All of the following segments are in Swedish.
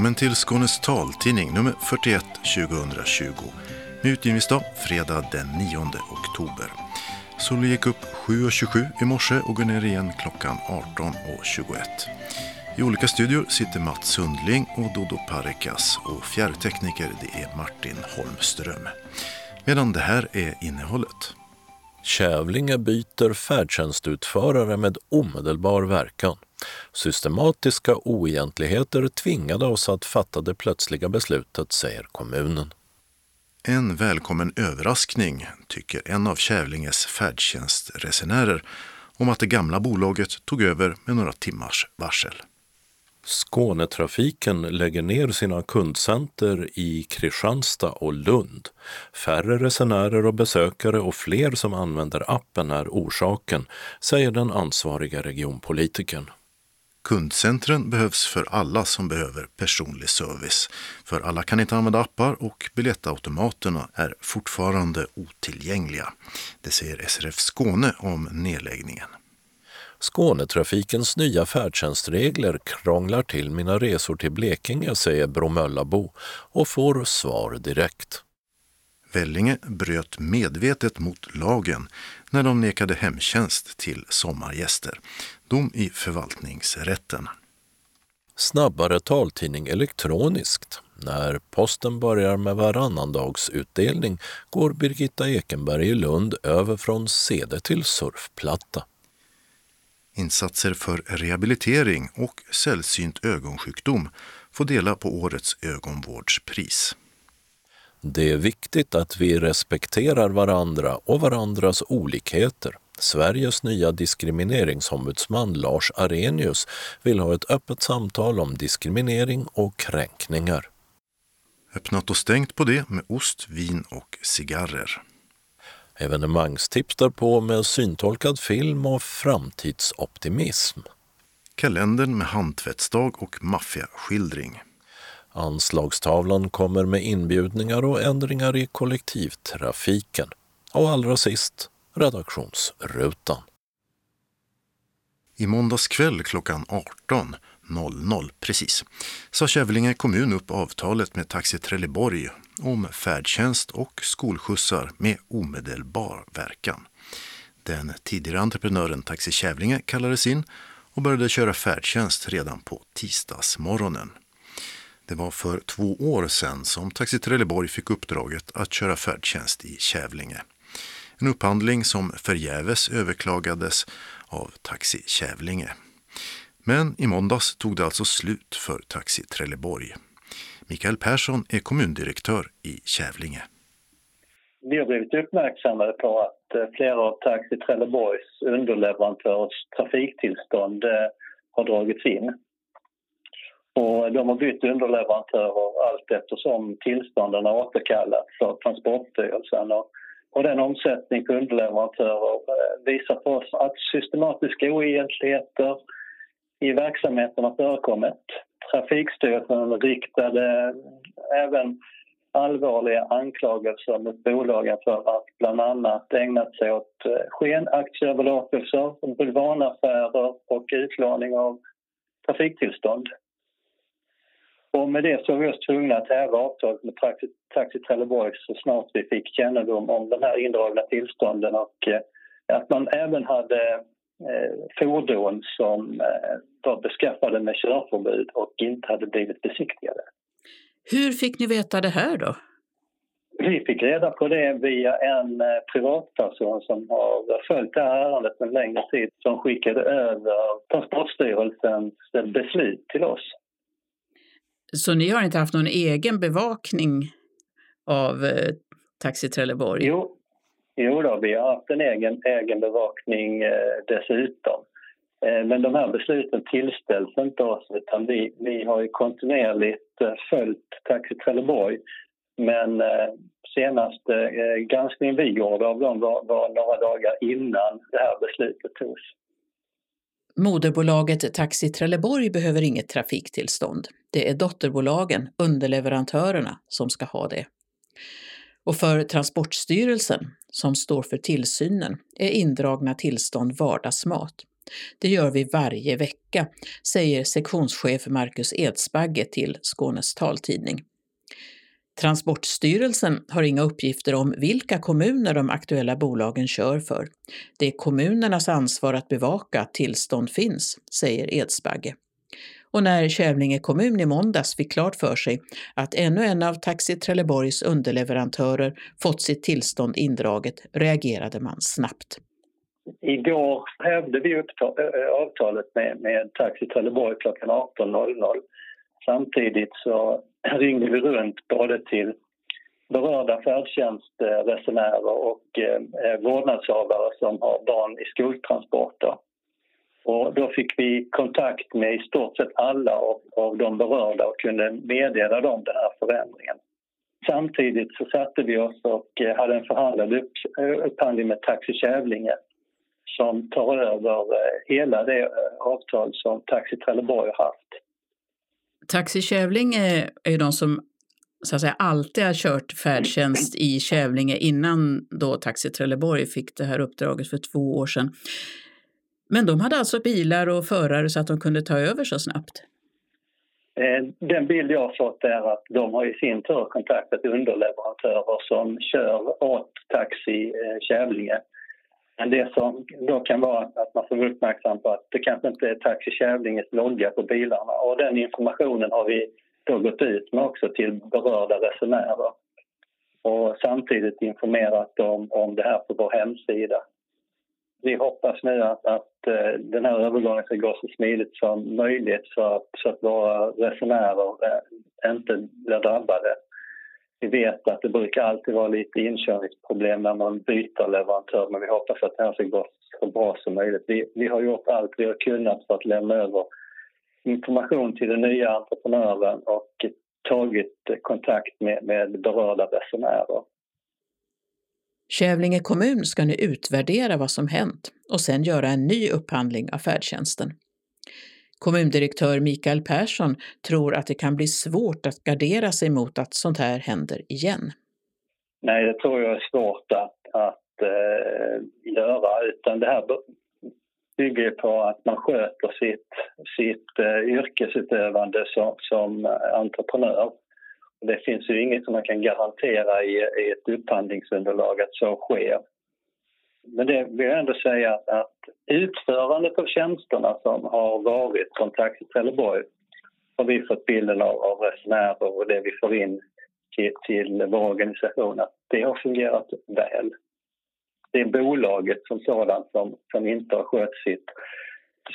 Välkommen till Skånes taltidning nummer 41 2020 med utgivningsdag fredag den 9 oktober. Solen gick upp 7.27 i morse och går ner igen klockan 18.21. I olika studior sitter Mats Sundling och Dodo Parikas och fjärrtekniker det är Martin Holmström. Medan det här är innehållet. Kävlinge byter färdtjänstutförare med omedelbar verkan. Systematiska oegentligheter tvingade oss att fatta det plötsliga beslutet, säger kommunen. En välkommen överraskning, tycker en av Kävlinges färdtjänstresenärer om att det gamla bolaget tog över med några timmars varsel. Skånetrafiken lägger ner sina kundcenter i Kristianstad och Lund. Färre resenärer och besökare och fler som använder appen är orsaken, säger den ansvariga regionpolitikern. Kundcentren behövs för alla som behöver personlig service. För alla kan inte använda appar och biljettautomaterna är fortfarande otillgängliga. Det säger SRF Skåne om nedläggningen. Skånetrafikens nya färdtjänstregler krånglar till mina resor till Blekinge, säger Bromöllabo och får svar direkt. Vellinge bröt medvetet mot lagen när de nekade hemtjänst till sommargäster. Dom i förvaltningsrätten. Snabbare taltidning elektroniskt. När posten börjar med varannandagsutdelning går Birgitta Ekenberg i Lund över från CD till surfplatta. Insatser för rehabilitering och sällsynt ögonsjukdom får dela på årets ögonvårdspris. Det är viktigt att vi respekterar varandra och varandras olikheter. Sveriges nya diskrimineringsombudsman Lars Arrhenius vill ha ett öppet samtal om diskriminering och kränkningar. Öppnat och stängt på det med ost, vin och cigarrer. Evenemangstips på med syntolkad film och framtidsoptimism. Kalendern med handtvättsdag och maffiaskildring. Anslagstavlan kommer med inbjudningar och ändringar i kollektivtrafiken. Och allra sist redaktionsrutan. I måndags kväll klockan 18.00 precis sa Kävlinge kommun upp avtalet med Taxi Trelleborg om färdtjänst och skolskjutsar med omedelbar verkan. Den tidigare entreprenören Taxi Kävlinge kallades in och började köra färdtjänst redan på tisdagsmorgonen. Det var för två år sedan som Taxi Trelleborg fick uppdraget att köra färdtjänst i Kävlinge. En upphandling som förgäves överklagades av Taxi Kävlinge. Men i måndags tog det alltså slut för Taxi Trelleborg. Mikael Persson är kommundirektör i Kävlinge. Vi har blivit uppmärksammade på att eh, flera av Taxi Trelleborgs underleverantörers trafiktillstånd eh, har dragits in. Och de har bytt underleverantörer allt eftersom tillstånden har återkallats av Transportstyrelsen. Och, och den omsättning kundleverantörer eh, visar på oss att systematiska oegentligheter i verksamheten har förekommit. Trafikstyrelsen riktade även allvarliga anklagelser mot bolagen för att bland annat ägnat sig åt eh, skenaktieöverlåtelser, bulvanaffärer och utlåning av trafiktillstånd. Och med det så var vi oss tvungna att häva avtalet med Taxi, Taxi Trelleborg så snart vi fick kännedom om de här indragna tillstånden och eh, att man även hade eh, fordon som eh, var beskaffade med körförbud och inte hade blivit besiktigade. Hur fick ni veta det här då? Vi fick reda på det via en eh, privatperson som har följt det här ärendet en längre tid som skickade över Transportstyrelsens beslut till oss. Så ni har inte haft någon egen bevakning av eh, Taxi Trelleborg? Jo, jo då, vi har haft en egen, egen bevakning eh, dessutom. Eh, men de här besluten tillställs inte oss utan vi, vi har ju kontinuerligt eh, följt Taxi Trelleborg. Men eh, senaste eh, granskningen vi gjorde av dem var, var några dagar innan det här beslutet togs. Moderbolaget Taxi Trelleborg behöver inget trafiktillstånd. Det är dotterbolagen, underleverantörerna, som ska ha det. Och för Transportstyrelsen, som står för tillsynen, är indragna tillstånd vardagsmat. Det gör vi varje vecka, säger sektionschef Marcus Edsbagge till Skånes taltidning. Transportstyrelsen har inga uppgifter om vilka kommuner de aktuella bolagen kör för. Det är kommunernas ansvar att bevaka att tillstånd finns, säger Edsbagge. Och när Kävlinge kommun i måndags fick klart för sig att ännu en av Taxi Trelleborgs underleverantörer fått sitt tillstånd indraget reagerade man snabbt. Igår hävde vi eh, avtalet med, med Taxi Trelleborg klockan 18.00. Samtidigt så ringde vi runt både till berörda färdtjänstresenärer och eh, vårdnadshavare som har barn i skoltransporter. Och då fick vi kontakt med i stort sett alla av, av de berörda och kunde meddela dem den här förändringen. Samtidigt så satte vi oss och eh, hade en förhandlad upp, eh, upphandling med Taxi Kävlinge som tar över eh, hela det avtal som Taxi Trelleborg har haft. Taxi Kävlinge är ju de som så att säga alltid har kört färdtjänst i Kävlinge innan då Taxi Trelleborg fick det här uppdraget för två år sedan. Men de hade alltså bilar och förare så att de kunde ta över så snabbt? Eh, den bild jag har fått är att de har i sin tur kontaktat underleverantörer som kör åt Taxi eh, Kävlinge. Men det som då kan vara att man får vara uppmärksam på att det kanske inte är Taxi Kävlinges logga på bilarna. Och den informationen har vi då gått ut med också till berörda resenärer. Och samtidigt informerat dem om det här på vår hemsida. Vi hoppas nu att, att eh, den här övergången ska gå så smidigt som möjligt så att, så att våra resenärer eh, inte blir drabbade. Vi vet att det brukar alltid vara lite inkörningsproblem när man byter leverantör men vi hoppas att det här ska gå så bra som möjligt. Vi, vi har gjort allt vi har kunnat för att lämna över information till den nya entreprenören och tagit kontakt med, med berörda resenärer. Kävlinge kommun ska nu utvärdera vad som hänt och sen göra en ny upphandling av färdtjänsten. Kommundirektör Mikael Persson tror att det kan bli svårt att gardera sig mot att sånt här händer igen. Nej, det tror jag är svårt att, att eh, göra. Utan det här bygger på att man sköter sitt, sitt eh, yrkesutövande som, som entreprenör. Det finns ju inget som man kan garantera i, i ett upphandlingsunderlag att så sker. Men det vill jag ändå säga att, att utförandet av tjänsterna som har varit från Taxi Trelleborg har vi fått bilden av, av resenärer och det vi får in till, till vår organisation att det har fungerat väl. Det är bolaget som sådant som, som inte har skött sitt,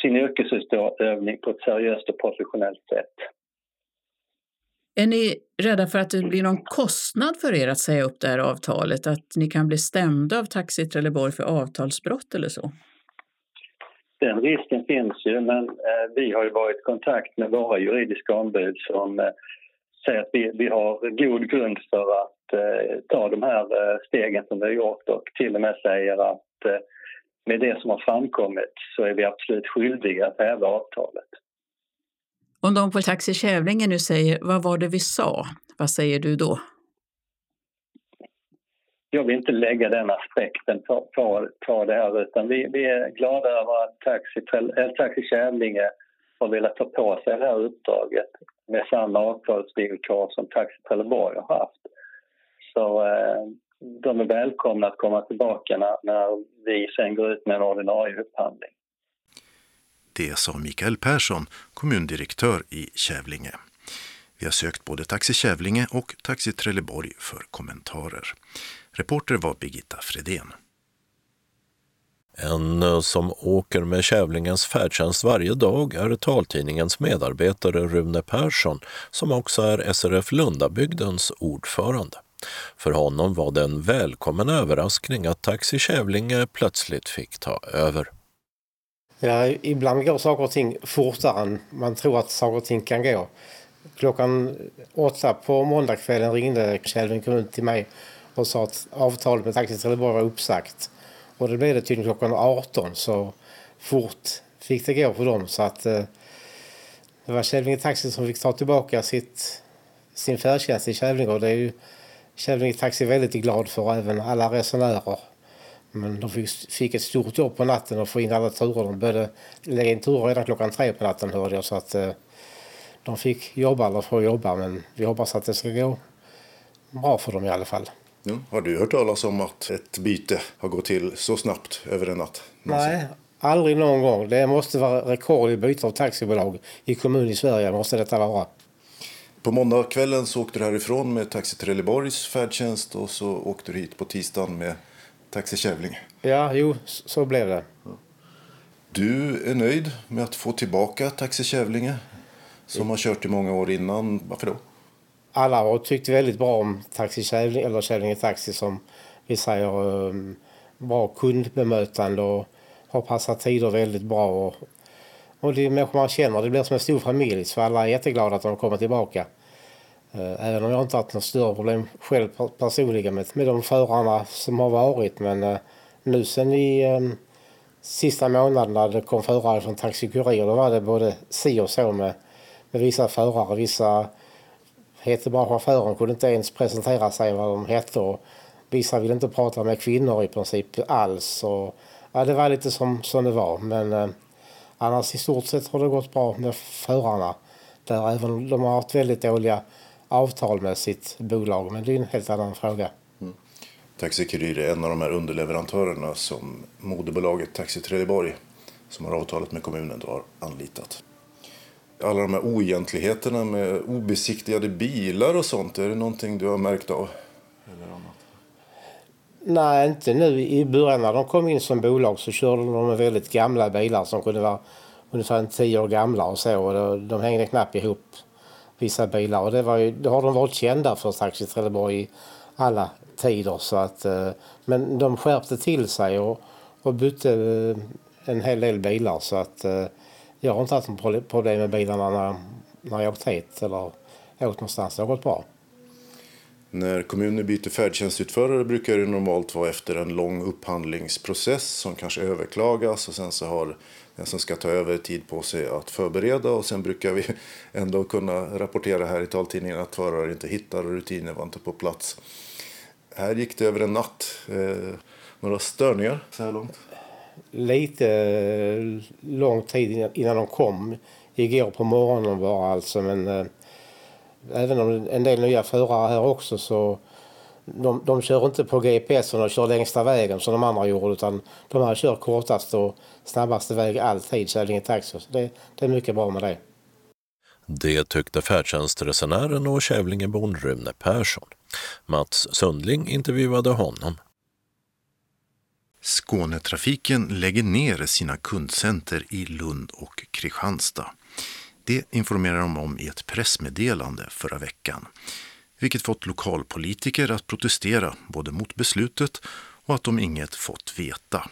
sin yrkesutövning på ett seriöst och professionellt sätt. Är ni rädda för att det blir någon kostnad för er att säga upp det här avtalet? Att ni kan bli stämda av Taxi Trelleborg för avtalsbrott eller så? Den risken finns ju, men eh, vi har ju varit i kontakt med våra juridiska ombud som eh, säger att vi, vi har god grund för att eh, ta de här eh, stegen som vi har gjort och till och med säger att eh, med det som har framkommit så är vi absolut skyldiga att häva avtalet. Om de på Taxi Kävlinge nu säger vad var det vi sa, vad säger du då? Jag vill inte lägga den aspekten på, på, på det här utan vi, vi är glada över att Taxi, äh, Taxi Kävlinge har velat ta på sig det här uppdraget med samma avtalsvillkor som Taxi Trelleborg har haft. Så eh, de är välkomna att komma tillbaka när, när vi sen går ut med en ordinarie upphandling. Det sa Mikael Persson, kommundirektör i Kävlinge. Vi har sökt både Taxi Kävlinge och Taxi Trelleborg för kommentarer. Reporter var Birgitta Fredén. En eh, som åker med Kävlingens färdtjänst varje dag är taltidningens medarbetare Rune Persson som också är SRF Lundabygdens ordförande. För honom var det en välkommen överraskning att Taxi Kävlinge plötsligt fick ta över. Ja, ibland går saker och ting fortare än man tror att saker och ting kan gå. Klockan åtta på måndagskvällen ringde Kjellvin kommun till mig och sa att avtalet med Taxi Trelleborg var uppsagt. Och det blev det tydligen klockan 18 så fort fick det gå för dem så att eh, det var Kävlinge Taxi som fick ta tillbaka sitt, sin färdtjänst i Kävlinge och det är ju Kävlinge Taxi väldigt glad för och även alla resenärer. Men de fick, fick ett stort jobb på natten och få in alla turer. De började lägga in turer redan klockan tre på natten hörde jag. Så att eh, de fick jobba eller få jobba. Men vi hoppas att det ska gå bra för dem i alla fall. Ja, har du hört talas om att ett byte har gått till så snabbt över en natt? Nej, aldrig någon gång. Det måste vara rekord i byte av taxibolag i kommun i Sverige. måste detta vara. På måndagskvällen så åkte du härifrån med Taxi Trelleborgs färdtjänst och så åkte du hit på tisdagen med Taxi Kävlinge. Ja, jo, så blev det. Du är nöjd med att få tillbaka Taxi Kävlinge som har kört i många år innan. Varför då? Alla har tyckt väldigt bra om Taxi Kävlinge, eller Kävlinge Taxi som vi säger um, bra kundbemötande och har passat tider väldigt bra. Och, och det är människor man känner. Det blir som en stor familj så alla är jätteglada att de kommer tillbaka. Eh, även om jag inte haft några större problem själv personligen med, med de förarna som har varit. Men eh, nu sen i um, sista månaderna det kom förare från Taxi Kurir då var det både si och så med, med vissa förare. Vissa hette bara chauffören, kunde inte ens presentera sig vad de hette. Och vissa ville inte prata med kvinnor i princip alls. Och, ja, det var lite som, som det var. Men eh, annars i stort sett har det gått bra med förarna. Där även de har haft väldigt dåliga avtal med sitt bolag. Men det är en helt annan fråga. Mm. Taxi Kurir är en av de här underleverantörerna som moderbolaget Taxi Trelleborg som har avtalet med kommunen då har anlitat. Alla de här oegentligheterna med obesiktigade bilar och sånt, är det någonting du har märkt av? Eller annat? Nej, inte nu. I början när de kom in som bolag så körde de med väldigt gamla bilar som kunde vara ungefär tio år gamla och så. Och de hängde knappt ihop vissa bilar. Och det, var ju, det har de varit kända för Taxi Trelleborg i alla tider. Så att, eh, men de skärpte till sig och, och bytte eh, en hel del bilar. Så att eh, jag har inte haft något problem med bilarna när, när jag åkt hit eller åkt någonstans. Det har gått bra. När kommuner byter färdtjänstutförare brukar det normalt vara efter en lång upphandlingsprocess som kanske överklagas och sen så har Eh, som ska ta över tid på sig att förbereda och sen brukar vi ändå kunna rapportera här i taltidningen att förare inte hittar och rutiner var inte på plats. Här gick det över en natt. Eh, några störningar så här långt? Lite eh, lång tid innan de kom. Igår på morgonen var alltså men eh, även om en del nya förare här också så de, de kör inte på GPS och kör längsta vägen som de andra gjorde utan de här kör kortast och snabbaste väg alltid, Kävlinge Taxi. Så det, det är mycket bra med det. Det tyckte färdtjänstresenären och Kävlingebon Rune Persson. Mats Sundling intervjuade honom. Skånetrafiken lägger ner sina kundcenter i Lund och Kristianstad. Det informerar de om i ett pressmeddelande förra veckan, vilket fått lokalpolitiker att protestera både mot beslutet och att de inget fått veta.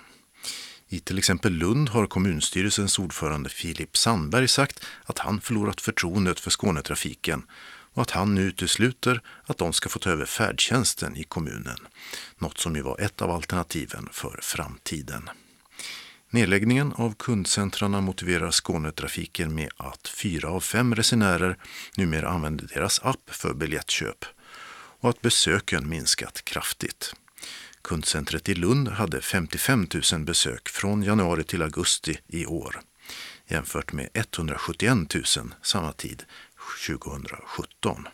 I till exempel Lund har kommunstyrelsens ordförande Filip Sandberg sagt att han förlorat förtroendet för Skånetrafiken och att han nu utesluter att de ska få ta över färdtjänsten i kommunen. Något som ju var ett av alternativen för framtiden. Nedläggningen av kundcentrarna motiverar Skånetrafiken med att fyra av fem resenärer numera använder deras app för biljettköp och att besöken minskat kraftigt. Kundcentret i Lund hade 55 000 besök från januari till augusti i år jämfört med 171 000 samma tid 2017.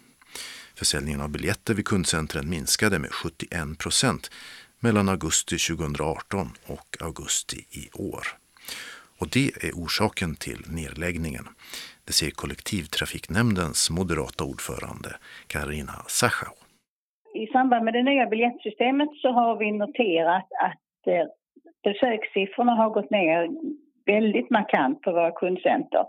Försäljningen av biljetter vid kundcentren minskade med 71 procent mellan augusti 2018 och augusti i år. Och det är orsaken till nedläggningen. Det säger kollektivtrafiknämndens moderata ordförande Karina Sachau. I samband med det nya biljettsystemet så har vi noterat att eh, besökssiffrorna har gått ner väldigt markant på våra kundcenter.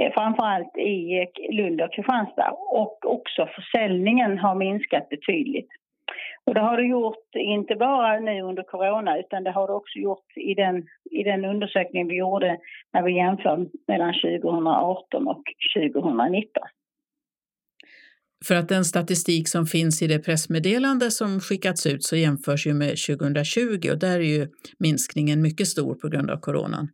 Eh, framförallt i eh, Lund och Kristianstad och också försäljningen har minskat betydligt. Och det har det gjort inte bara nu under corona utan det har det också gjort i den, i den undersökning vi gjorde när vi jämför mellan 2018 och 2019. För att den statistik som finns i det pressmeddelande som skickats ut så jämförs ju med 2020 och där är ju minskningen mycket stor på grund av coronan.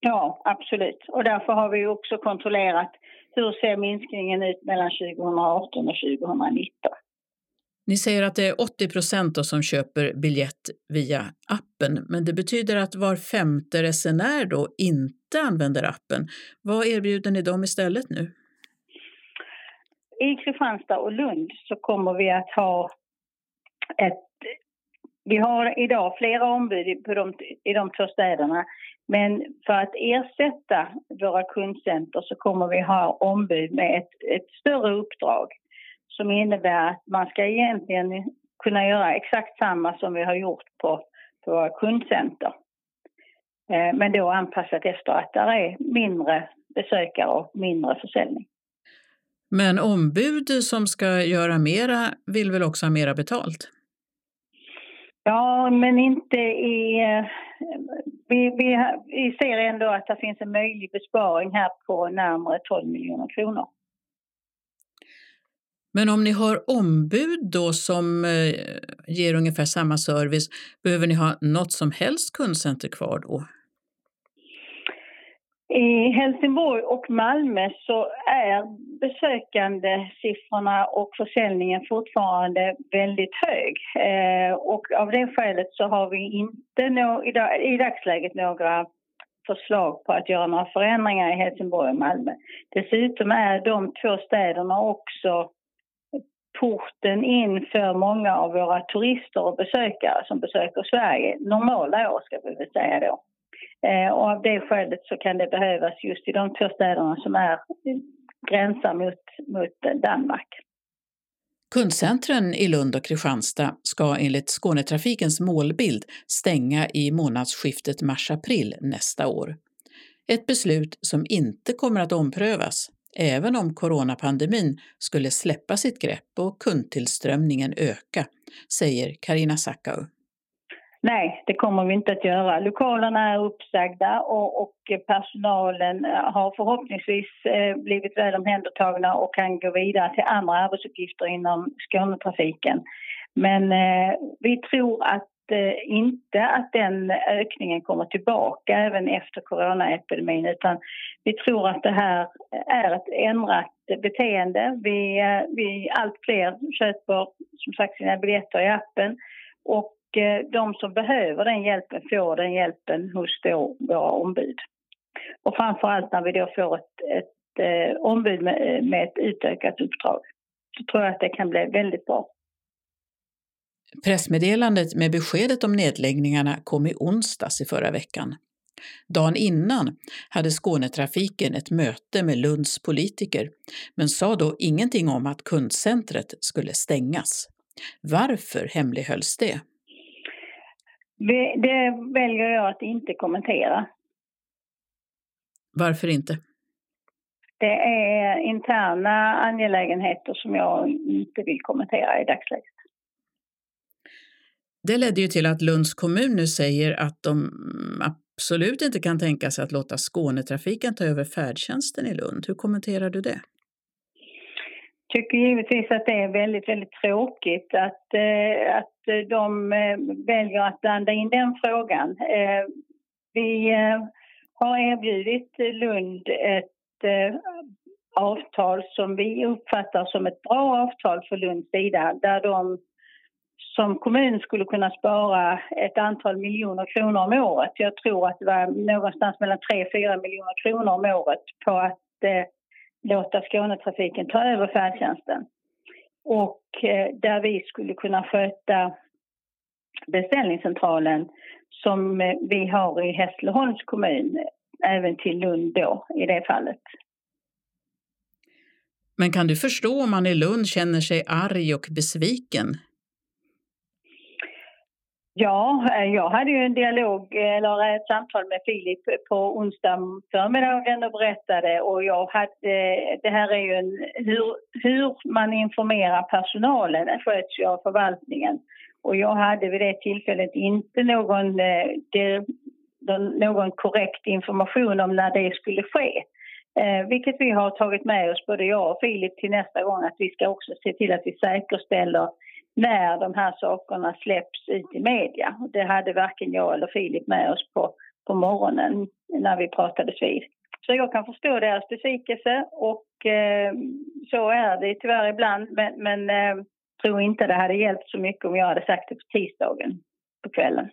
Ja, absolut. Och därför har vi också kontrollerat hur ser minskningen ut mellan 2018 och 2019. Ni säger att det är 80 procent som köper biljett via appen, men det betyder att var femte resenär då inte använder appen. Vad erbjuder ni dem istället nu? I Kristianstad och Lund så kommer vi att ha ett... Vi har idag flera ombud på de, i de två städerna men för att ersätta våra kundcenter så kommer vi ha ombud med ett, ett större uppdrag som innebär att man ska egentligen kunna göra exakt samma som vi har gjort på, på våra kundcenter. Eh, men då anpassat efter att det är mindre besökare och mindre försäljning. Men ombud som ska göra mera vill väl också ha mera betalt? Ja, men inte i... Eh, vi, vi, vi ser ändå att det finns en möjlig besparing här på närmare 12 miljoner kronor. Men om ni har ombud då som eh, ger ungefär samma service, behöver ni ha något som helst kundcenter kvar då? I Helsingborg och Malmö så är besökandesiffrorna och försäljningen fortfarande väldigt hög. Eh, och av det skälet så har vi inte no i, dagsläget några förslag på att göra några förändringar i Helsingborg och Malmö. Dessutom är de två städerna också porten in för många av våra turister och besökare som besöker Sverige normala år ska vi väl säga då. Eh, och av det skälet så kan det behövas just i de två städerna som är gränsar mot, mot Danmark. Kundcentren i Lund och Kristianstad ska enligt Skånetrafikens målbild stänga i månadsskiftet mars-april nästa år. Ett beslut som inte kommer att omprövas, även om coronapandemin skulle släppa sitt grepp och kundtillströmningen öka, säger Karina Sackau. Nej, det kommer vi inte att göra. Lokalerna är uppsagda och, och personalen har förhoppningsvis eh, blivit väl omhändertagna och kan gå vidare till andra arbetsuppgifter inom Skånetrafiken. Men eh, vi tror att Eh, inte att den ökningen kommer tillbaka även efter coronaepidemin utan vi tror att det här är ett ändrat beteende. Vi, eh, vi, allt fler köper som sagt sina biljetter i appen och eh, de som behöver den hjälpen får den hjälpen hos då våra ombud. Och framförallt när vi då får ett, ett ombud med, med ett utökat uppdrag så tror jag att det kan bli väldigt bra. Pressmeddelandet med beskedet om nedläggningarna kom i onsdags i förra veckan. Dagen innan hade Skånetrafiken ett möte med Lunds politiker, men sa då ingenting om att kundcentret skulle stängas. Varför hemlighölls det? Det väljer jag att inte kommentera. Varför inte? Det är interna angelägenheter som jag inte vill kommentera i dagsläget. Det ledde ju till att Lunds kommun nu säger att de absolut inte kan tänka sig att låta Skånetrafiken ta över färdtjänsten i Lund. Hur kommenterar du det? Jag tycker givetvis att det är väldigt, väldigt tråkigt att, eh, att de eh, väljer att blanda in den frågan. Eh, vi eh, har erbjudit Lund ett eh, avtal som vi uppfattar som ett bra avtal för Lunds sida där de som kommun skulle kunna spara ett antal miljoner kronor om året. Jag tror att det var någonstans mellan 3-4 miljoner kronor om året på att eh, låta Skånetrafiken ta över färdtjänsten. Och eh, där vi skulle kunna sköta beställningscentralen som eh, vi har i Hässleholms kommun, även till Lund då i det fallet. Men kan du förstå om man i Lund känner sig arg och besviken Ja, eh, jag hade ju en dialog, eh, eller ett samtal med Filip på onsdag förmiddagen och berättade och jag hade, eh, det här är ju en, hur, hur man informerar personalen sköts ju av förvaltningen. Och jag hade vid det tillfället inte någon, någon korrekt information om när det skulle ske. Eh, vilket vi har tagit med oss, både jag och Filip, till nästa gång att vi ska också se till att vi säkerställer när de här sakerna släpps ut i media. Det hade varken jag eller Filip med oss på, på morgonen när vi pratades vid. Så jag kan förstå deras besvikelse och eh, så är det tyvärr ibland. Men, men eh, tror inte det hade hjälpt så mycket om jag hade sagt det på tisdagen på kvällen.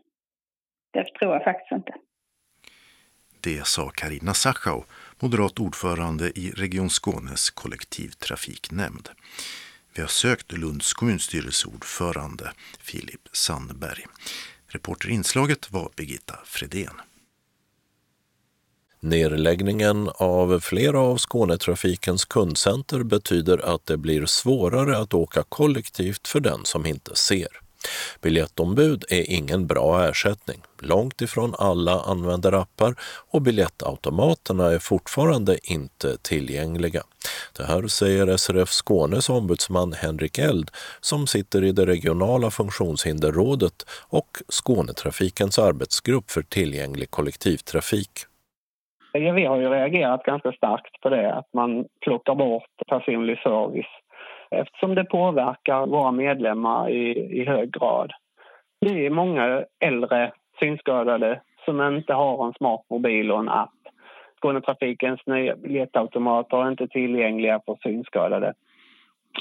Det tror jag faktiskt inte. Det sa Karina Sachau, moderat ordförande i Region Skånes kollektivtrafiknämnd. Vi har sökt Lunds kommunstyrelseordförande Filip Sandberg. Reporterinslaget var Birgitta Fredén. Nedläggningen av flera av Skånetrafikens kundcenter betyder att det blir svårare att åka kollektivt för den som inte ser. Biljettombud är ingen bra ersättning. Långt ifrån alla använder appar och biljettautomaterna är fortfarande inte tillgängliga. Det här säger SRF Skånes ombudsman Henrik Eld som sitter i det regionala funktionshinderrådet och Skånetrafikens arbetsgrupp för tillgänglig kollektivtrafik. Vi har ju reagerat ganska starkt på det, att man plockar bort personlig service eftersom det påverkar våra medlemmar i, i hög grad. Det är många äldre synskadade som inte har en smart mobil och en app. Skånetrafikens nya biljettautomater är inte tillgängliga för synskadade.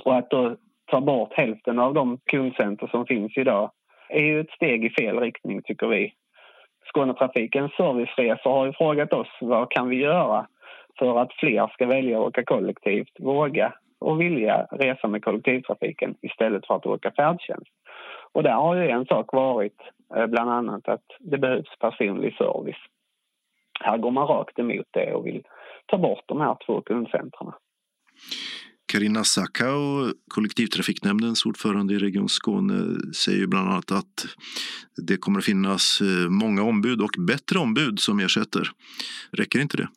Och att då ta bort hälften av de kundcenter som finns idag är ju ett steg i fel riktning, tycker vi. Skånetrafikens serviceresor har ju frågat oss vad kan vi göra för att fler ska välja att åka kollektivt, våga och vilja resa med kollektivtrafiken istället för att åka färdtjänst. Och där har ju en sak varit eh, bland annat att det behövs personlig service. Här går man rakt emot det och vill ta bort de här två kundcentren. Karina Sakau, kollektivtrafiknämndens ordförande i Region Skåne, säger bland annat att det kommer att finnas eh, många ombud och bättre ombud som ersätter. Räcker inte det?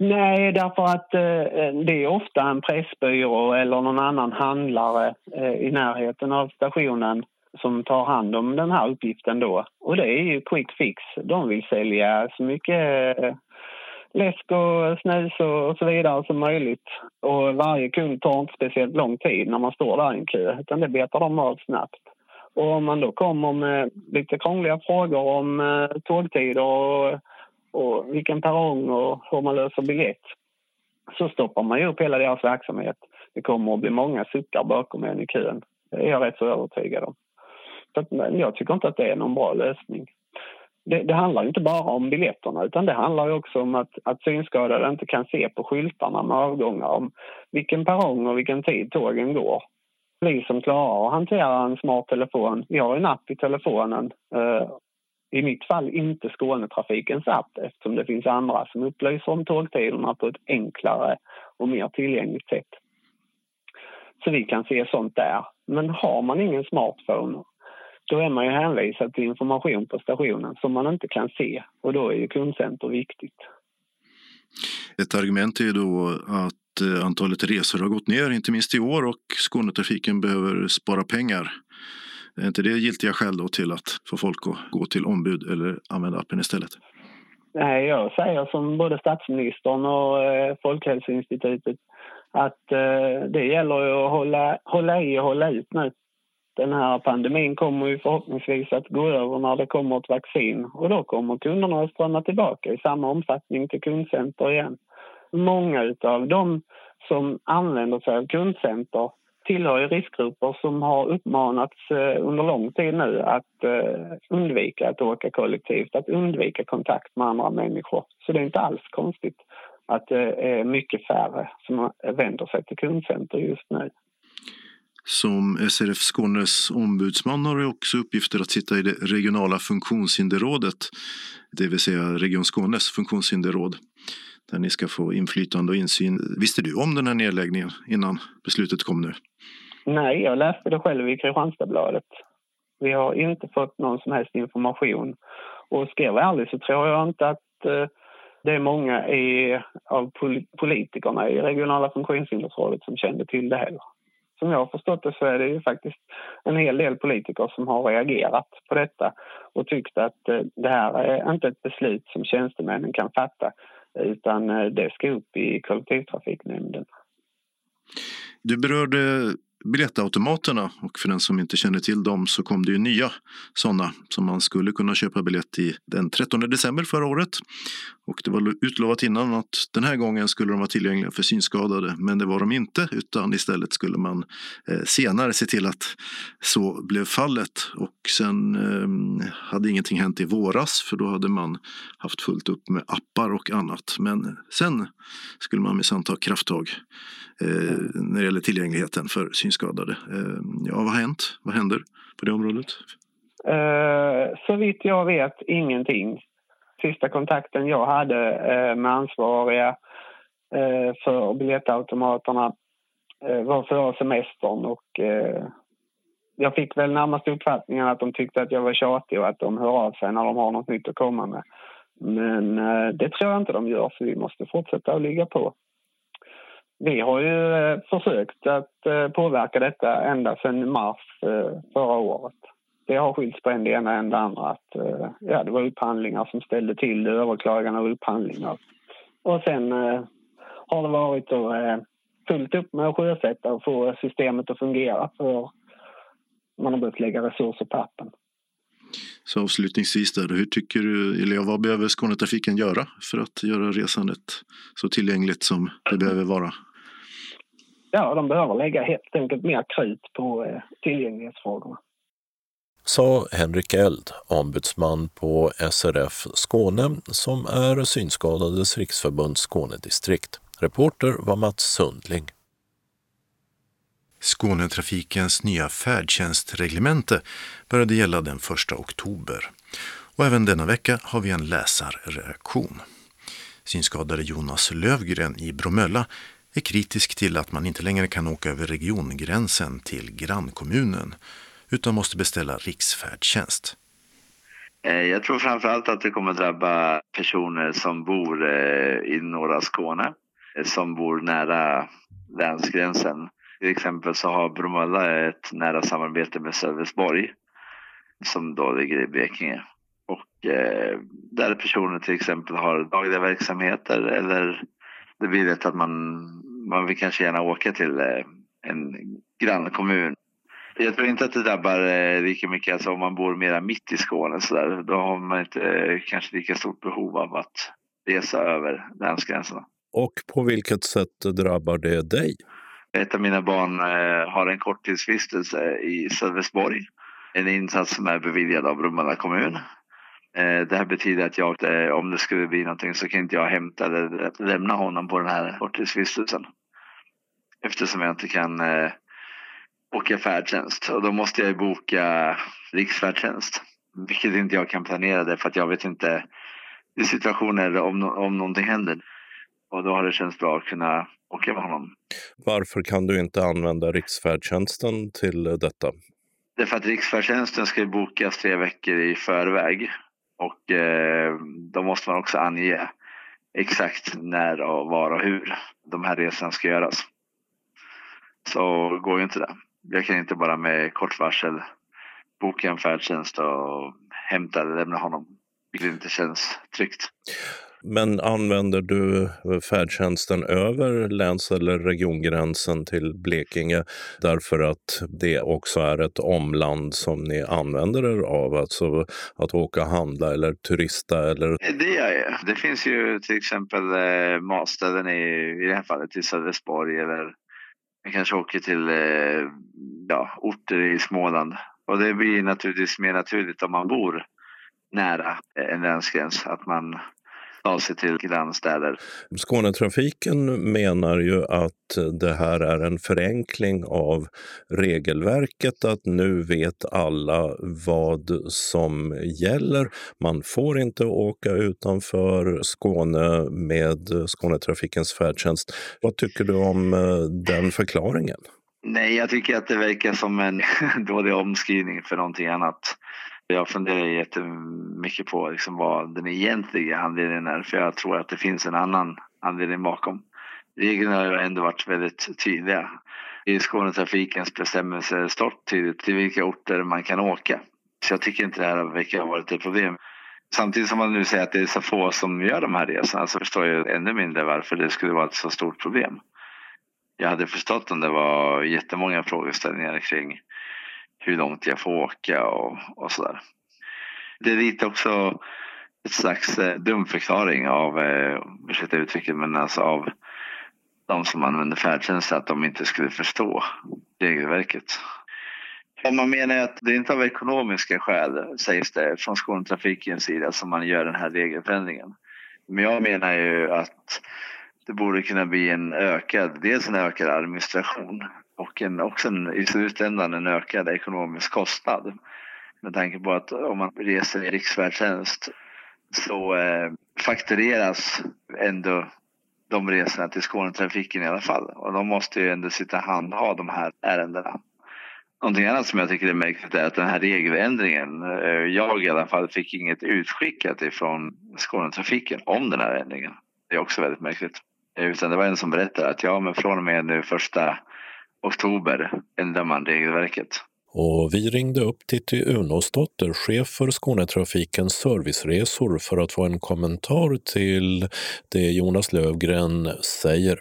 Nej, därför att eh, det är ofta en pressbyrå eller någon annan handlare eh, i närheten av stationen som tar hand om den här uppgiften då. Och det är ju quick fix. De vill sälja så mycket eh, läsk och snus och så vidare som möjligt. Och varje kund tar inte speciellt lång tid när man står där i en kö, utan det betar de av snabbt. Och om man då kommer med lite krångliga frågor om eh, tågtider och och vilken perrong och hur man löser biljett så stoppar man ju upp hela deras verksamhet. Det kommer att bli många suckar bakom en i kön. Det är jag rätt så övertygad om. Så att, jag tycker inte att det är någon bra lösning. Det, det, handlar inte bara om biljetterna utan det handlar också om att, att synskadade inte kan se på skyltarna med avgångar om vilken perrong och vilken tid tågen går. Vi som klarar att hantera en smart telefon, vi har en app i telefonen eh, i mitt fall inte Skånetrafikens app eftersom det finns andra som upplyser om tågtiderna på ett enklare och mer tillgängligt sätt. Så vi kan se sånt där. Men har man ingen smartphone då är man ju hänvisad till information på stationen som man inte kan se och då är ju kundcenter viktigt. Ett argument är ju då att eh, antalet resor har gått ner, inte minst i år och Skånetrafiken behöver spara pengar. Är inte det giltiga skäl då till att få folk att gå till ombud eller använda appen istället? Nej, jag säger som både statsministern och eh, Folkhälsoinstitutet att eh, det gäller att hålla, hålla i och hålla ut nu. Den här pandemin kommer ju förhoppningsvis att gå över när det kommer ett vaccin och då kommer kunderna att strömma tillbaka i samma omfattning till kundcenter igen. Många av dem som använder sig av kundcenter tillhör ju riskgrupper som har uppmanats eh, under lång tid nu att eh, undvika att åka kollektivt, att undvika kontakt med andra människor. Så det är inte alls konstigt att det är mycket färre som vänder sig till kundcenter just nu. Som SRF Skånes ombudsman har du också uppgifter att sitta i det regionala funktionshinderrådet, det vill säga Region Skånes funktionshinderråd, där ni ska få inflytande och insyn. Visste du om den här nedläggningen innan beslutet kom nu? Nej, jag läste det själv i Kristianstadsbladet. Vi har inte fått någon som helst information. Och ska jag vara ärlig så tror jag inte att eh, det är många i, av politikerna i regionala funktionshindersrådet som kände till det heller. Som jag har förstått det så är det ju faktiskt en hel del politiker som har reagerat på detta och tyckt att eh, det här är inte ett beslut som tjänstemännen kan fatta utan eh, det ska upp i kollektivtrafiknämnden. Du berörde biljettautomaterna och för den som inte känner till dem så kom det ju nya sådana som man skulle kunna köpa biljett i den 13 december förra året. Och det var utlovat innan att den här gången skulle de vara tillgängliga för synskadade, men det var de inte, utan istället skulle man eh, senare se till att så blev fallet. Och sen ehm, hade ingenting hänt i våras, för då hade man haft fullt upp med appar och annat. Men sen skulle man minsann ta krafttag eh, när det gäller tillgängligheten för synskadade. Ehm, ja, vad har hänt? Vad händer på det området? Eh, så vitt jag vet ingenting. Sista kontakten jag hade eh, med ansvariga eh, för biljettautomaterna eh, var före semestern och eh, jag fick väl närmast uppfattningen att de tyckte att jag var tjatig och att de hör av sig när de har något nytt att komma med. Men eh, det tror jag inte de gör så vi måste fortsätta att ligga på. Vi har ju eh, försökt att eh, påverka detta ända sedan mars förra året. Det har skilts på en det ena än det andra. Att, ja, det var upphandlingar som ställde till det, överklagande av upphandlingar. Och sen har det varit då, fullt upp med att sjösätta och få systemet att fungera för man har behövt lägga resurser på appen. Så avslutningsvis där, hur tycker du, eller vad behöver Skånetrafiken göra för att göra resandet så tillgängligt som det behöver vara? Ja, de behöver lägga helt enkelt mer krut på eh, tillgänglighetsfrågorna. Sa Henrik Eld, ombudsman på SRF Skåne som är Synskadades riksförbunds Skånedistrikt. Reporter var Mats Sundling. Skånetrafikens nya färdtjänstreglemente började gälla den 1 oktober. Och även denna vecka har vi en läsarreaktion. Synskadade Jonas Lövgren i Bromölla är kritisk till att man inte längre kan åka över regiongränsen till grannkommunen utan måste beställa riksfärdtjänst. Eh, jag tror framförallt att det kommer drabba personer som bor eh, i norra Skåne, eh, som bor nära länsgränsen till exempel så har Bromölla ett nära samarbete med Sölvesborg som då ligger i Blekinge. Och eh, där personer till exempel har dagliga verksamheter eller det blir lätt att man, man vill kanske gärna åka till eh, en grannkommun. Jag tror inte att det drabbar eh, lika mycket alltså om man bor mera mitt i Skåne så där. Då har man inte eh, kanske lika stort behov av att resa över länsgränserna. Och på vilket sätt drabbar det dig? Ett av mina barn eh, har en korttidsvistelse i Sölvesborg. En insats som är beviljad av Bromölla kommun. Eh, det här betyder att jag, eh, om det skulle bli någonting så kan inte jag hämta eller lämna honom på den här korttidsvistelsen. Eftersom jag inte kan åka färdtjänst och då måste jag boka riksfärdtjänst. Vilket inte jag kan planera det för att jag vet inte i situationer om, om någonting händer. Och då har det känts bra att kunna åka med honom. Varför kan du inte använda riksfärdtjänsten till detta? Det är för att riksfärdtjänsten ska bokas tre veckor i förväg och eh, då måste man också ange exakt när och var och hur de här resorna ska göras. Så går ju inte det. Jag kan inte bara med kort varsel boka en färdtjänst och hämta eller lämna honom, vilket inte känns tryggt. Men använder du färdtjänsten över läns eller regiongränsen till Blekinge därför att det också är ett omland som ni använder er av? Alltså att åka och handla eller turista? Eller... Det gör jag. Det finns ju till exempel eh, matställen i, i det här fallet i Sölvesborg eller jag kanske åker till eh, ja, orter i Småland. Och det blir naturligtvis mer naturligt om man bor nära en länsgräns att man ta sig till grannstäder. Skånetrafiken menar ju att det här är en förenkling av regelverket, att nu vet alla vad som gäller. Man får inte åka utanför Skåne med Skånetrafikens färdtjänst. Vad tycker du om eh, den förklaringen? Nej, jag tycker att det verkar som en dålig omskrivning för någonting annat. Jag funderar jättemycket på liksom vad den egentliga anledningen är för jag tror att det finns en annan anledning bakom. Reglerna har ändå varit väldigt tydliga. I Skånetrafikens bestämmelser står tydligt till vilka orter man kan åka. Så jag tycker inte det här verkar ha varit ett problem. Samtidigt som man nu säger att det är så få som gör de här resorna så förstår jag ännu mindre varför det skulle vara ett så stort problem. Jag hade förstått om det var jättemånga frågeställningar kring hur långt jag får åka och, och sådär. Det är lite också ett slags eh, dumförklaring av, eh, ursäkta uttrycket, men alltså av de som använder färdtjänst att de inte skulle förstå regelverket. Om man menar att det inte av ekonomiska skäl, sägs det från Skånetrafikens sida, som man gör den här regelförändringen. Men jag menar ju att det borde kunna bli en ökad, dels en ökad administration och en, också en, i slutändan en ökad ekonomisk kostnad. Med tanke på att om man reser i riksfärdtjänst så eh, faktureras ändå de resorna till Skånetrafiken i alla fall. Och de måste ju ändå sitta handha de här ärendena. Någonting annat som jag tycker är märkligt är att den här regeländringen, eh, jag i alla fall fick inget utskickat ifrån Skånetrafiken om den här ändringen. Det är också väldigt märkligt. Eh, utan det var en som berättade att ja, men från och med nu första oktober ändrar man regelverket. Och vi ringde upp Titti Unosdotter, chef för Skånetrafikens serviceresor för att få en kommentar till det Jonas Lövgren säger.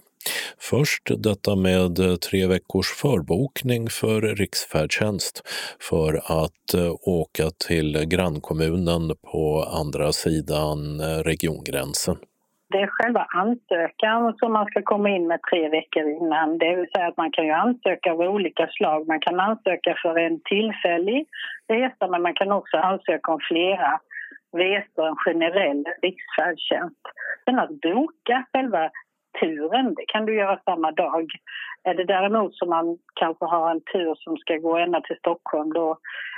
Först detta med tre veckors förbokning för riksfärdtjänst för att eh, åka till grannkommunen på andra sidan eh, regiongränsen. Det är själva ansökan som man ska komma in med tre veckor innan. Det vill säga att man kan ju ansöka av olika slag. Man kan ansöka för en tillfällig resa men man kan också ansöka om flera resor, en generell riksfärdtjänst. Men att boka själva turen, det kan du göra samma dag. Är det däremot som man kanske har en tur som ska gå ända till Stockholm då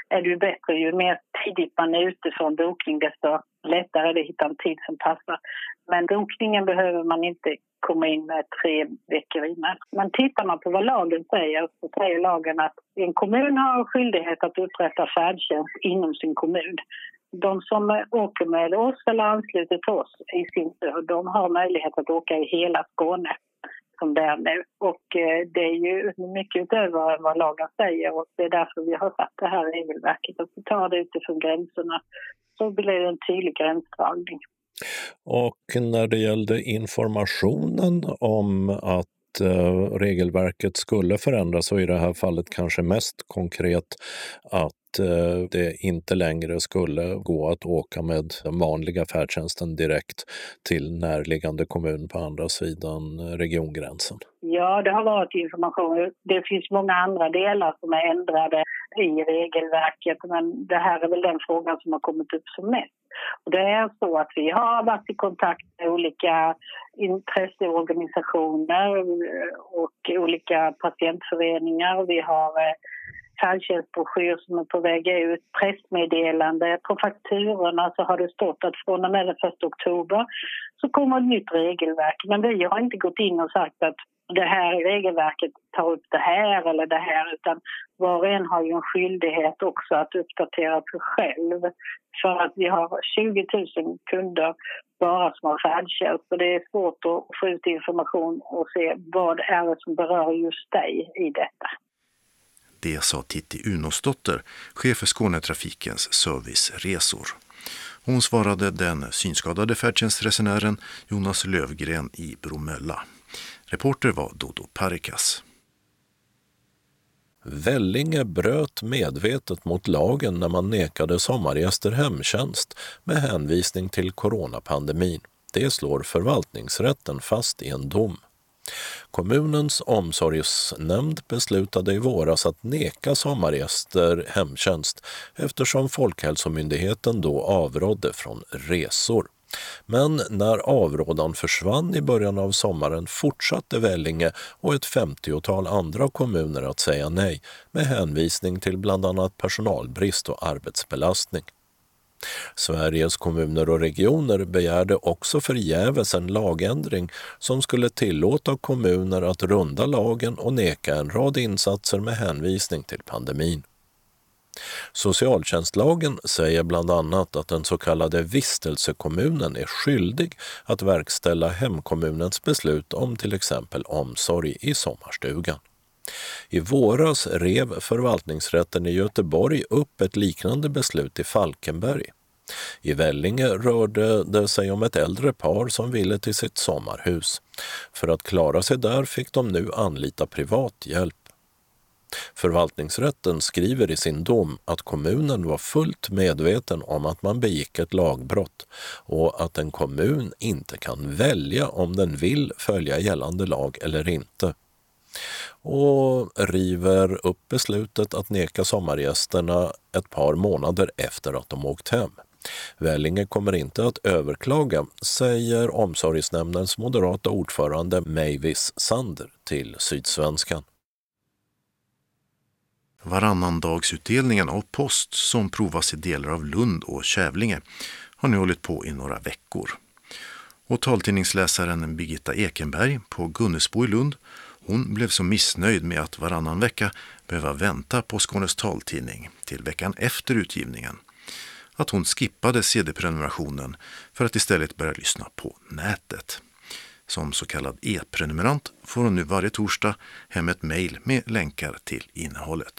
är det ju bättre. Ju mer tidigt man är ute från bokning desto lättare det att hitta en tid som passar. Men drunkningen behöver man inte komma in med tre veckor innan. Men tittar man på vad lagen säger så säger lagen att en kommun har skyldighet att upprätta färdtjänst inom sin kommun. De som åker med oss eller ansluter till oss i sin tur, de har möjlighet att åka i hela Skåne som det är nu. Och eh, det är ju mycket utöver vad lagen säger och det är därför vi har satt det här regelverket. Att vi tar det utifrån gränserna så blir det en tydlig gränsdragning. Och när det gällde informationen om att eh, regelverket skulle förändras och i det här fallet kanske mest konkret att Eh, det inte längre skulle gå att åka med den vanliga färdtjänsten direkt till närliggande kommun på andra sidan eh, regiongränsen? Ja, det har varit information. Det finns många andra delar som är ändrade i regelverket men det här är väl den frågan som har kommit upp som mest. Och det är så att vi har varit i kontakt med olika intresseorganisationer och olika patientföreningar. Vi har eh, färdtjänstbroschyr som är på väg ut, pressmeddelande. På fakturorna så har det stått att från och med den 1 oktober så kommer ett nytt regelverk. Men vi har inte gått in och sagt att det här regelverket tar upp det här eller det här utan var och en har ju en skyldighet också att uppdatera sig själv. För att vi har 20 000 kunder bara som har färdtjänst och det är svårt att få ut information och se vad är det som berör just dig i detta. Det sa Titti Unosdotter, chef för Skånetrafikens serviceresor. Hon svarade den synskadade färdtjänstresenären Jonas Lövgren i Bromölla. Reporter var Dodo Parikas. Vellinge bröt medvetet mot lagen när man nekade sommargäster hemtjänst med hänvisning till coronapandemin. Det slår förvaltningsrätten fast i en dom. Kommunens omsorgsnämnd beslutade i våras att neka sommargäster hemtjänst eftersom Folkhälsomyndigheten då avrådde från resor. Men när avrådan försvann i början av sommaren fortsatte Vellinge och ett femtiotal andra kommuner att säga nej med hänvisning till bland annat personalbrist och arbetsbelastning. Sveriges kommuner och regioner begärde också förgäves en lagändring som skulle tillåta kommuner att runda lagen och neka en rad insatser med hänvisning till pandemin. Socialtjänstlagen säger bland annat att den så kallade vistelsekommunen är skyldig att verkställa hemkommunens beslut om till exempel omsorg i sommarstugan. I våras rev förvaltningsrätten i Göteborg upp ett liknande beslut i Falkenberg. I Vellinge rörde det sig om ett äldre par som ville till sitt sommarhus. För att klara sig där fick de nu anlita privat hjälp. Förvaltningsrätten skriver i sin dom att kommunen var fullt medveten om att man begick ett lagbrott och att en kommun inte kan välja om den vill följa gällande lag eller inte och river upp beslutet att neka sommargästerna ett par månader efter att de åkt hem. Vellinge kommer inte att överklaga, säger omsorgsnämndens moderata ordförande Mavis Sander till Sydsvenskan. Varannandagsutdelningen av post som provas i delar av Lund och Kävlinge har nu hållit på i några veckor. Och taltidningsläsaren Birgitta Ekenberg på Gunnesbo i Lund hon blev så missnöjd med att varannan vecka behöva vänta på Skånes taltidning till veckan efter utgivningen att hon skippade CD-prenumerationen för att istället börja lyssna på nätet. Som så kallad e-prenumerant får hon nu varje torsdag hem ett mejl med länkar till innehållet.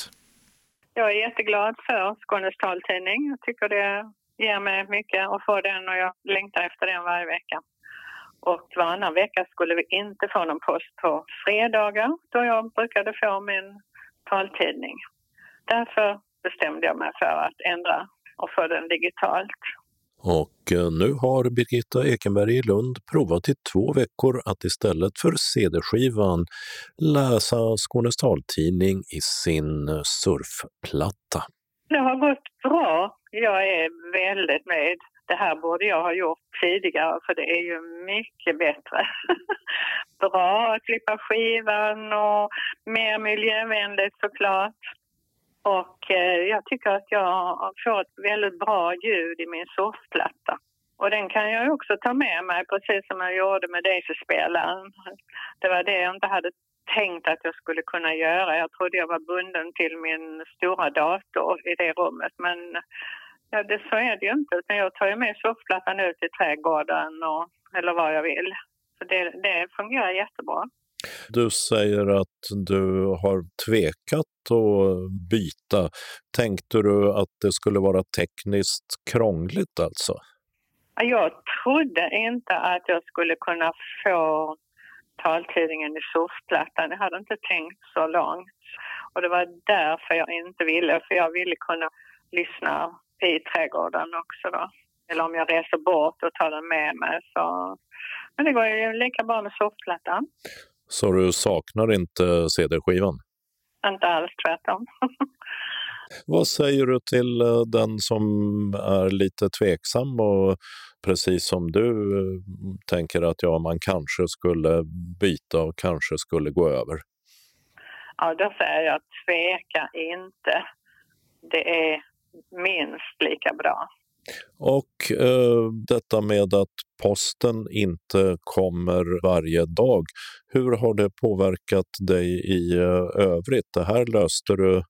Jag är jätteglad för Skånes taltidning. Jag tycker det ger mig mycket att få den och jag längtar efter den varje vecka. Och varannan vecka skulle vi inte få någon post på fredagar då jag brukade få min taltidning. Därför bestämde jag mig för att ändra och få den digitalt. Och eh, nu har Birgitta Ekenberg i Lund provat i två veckor att istället för CD-skivan läsa Skånes taltidning i sin eh, surfplatta. Det har gått bra. Jag är väldigt nöjd. Det här borde jag ha gjort tidigare för det är ju mycket bättre. bra att klippa skivan och mer miljövänligt såklart. Och eh, jag tycker att jag får ett väldigt bra ljud i min soffplatta. Och den kan jag också ta med mig precis som jag gjorde med Daisy-spelaren. Det var det jag inte hade tänkt att jag skulle kunna göra. Jag trodde jag var bunden till min stora dator i det rummet men ja, det, så är det ju inte. Utan jag tar ju med surfplattan ut i trädgården och, eller vad jag vill. Så det, det fungerar jättebra. Du säger att du har tvekat att byta. Tänkte du att det skulle vara tekniskt krångligt alltså? Jag trodde inte att jag skulle kunna få taltidningen i surfplattan. Jag hade inte tänkt så långt. Och det var därför jag inte ville, för jag ville kunna lyssna i trädgården också då. Eller om jag reser bort och tar den med mig så... Men det går ju lika bra med surfplattan. Så du saknar inte CD-skivan? Inte alls, tvärtom. Vad säger du till eh, den som är lite tveksam och precis som du eh, tänker att ja, man kanske skulle byta och kanske skulle gå över? Ja, då säger jag tveka inte. Det är minst lika bra. Och eh, detta med att posten inte kommer varje dag. Hur har det påverkat dig i eh, övrigt? Det här löste du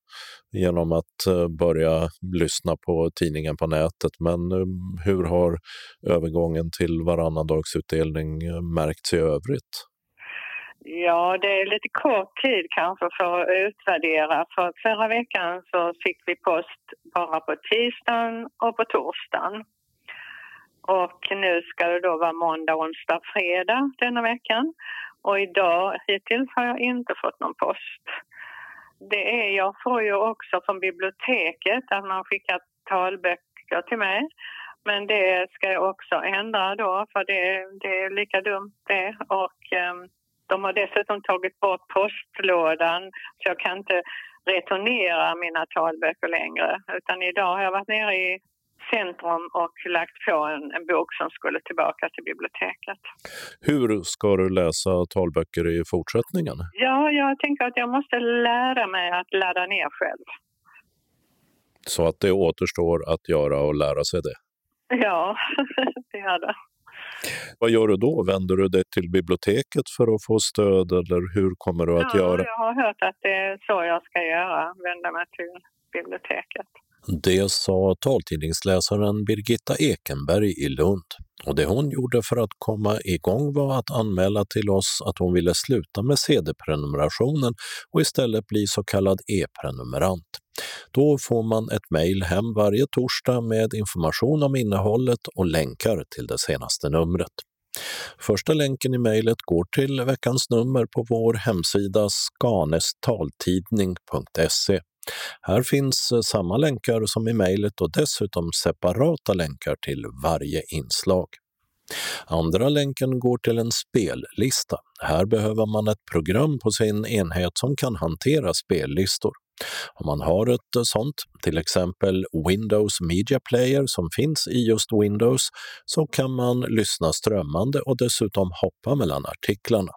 genom att eh, börja lyssna på tidningen på nätet. Men eh, hur har övergången till varannandagsutdelning eh, märkts i övrigt? Ja, det är lite kort tid kanske för att utvärdera. För förra veckan så fick vi post bara på tisdagen och på torsdagen. Och nu ska det då vara måndag, onsdag, fredag denna veckan. Och idag hittills har jag inte fått någon post. Det är, jag får ju också från biblioteket att man skickar talböcker till mig. Men det ska jag också ändra då för det, det är lika dumt det. Och um, de har dessutom tagit bort postlådan så jag kan inte returnera mina talböcker längre. Utan idag har jag varit nere i centrum och lagt på en, en bok som skulle tillbaka till biblioteket. Hur ska du läsa talböcker i fortsättningen? Ja, jag tänker att jag måste lära mig att ladda ner själv. Så att det återstår att göra och lära sig det? Ja, det gör det. Vad gör du då? Vänder du dig till biblioteket för att få stöd eller hur kommer du att ja, göra? Jag har hört att det är så jag ska göra, vända mig till biblioteket. Det sa taltidningsläsaren Birgitta Ekenberg i Lund. Och det hon gjorde för att komma igång var att anmäla till oss att hon ville sluta med CD-prenumerationen och istället bli så kallad e-prenumerant. Då får man ett mejl hem varje torsdag med information om innehållet och länkar till det senaste numret. Första länken i mejlet går till veckans nummer på vår hemsida skanestaltidning.se. Här finns eh, samma länkar som i mejlet och dessutom separata länkar till varje inslag. Andra länken går till en spellista. Här behöver man ett program på sin enhet som kan hantera spellistor. Om man har ett eh, sånt, till exempel Windows Media Player som finns i just Windows, så kan man lyssna strömmande och dessutom hoppa mellan artiklarna.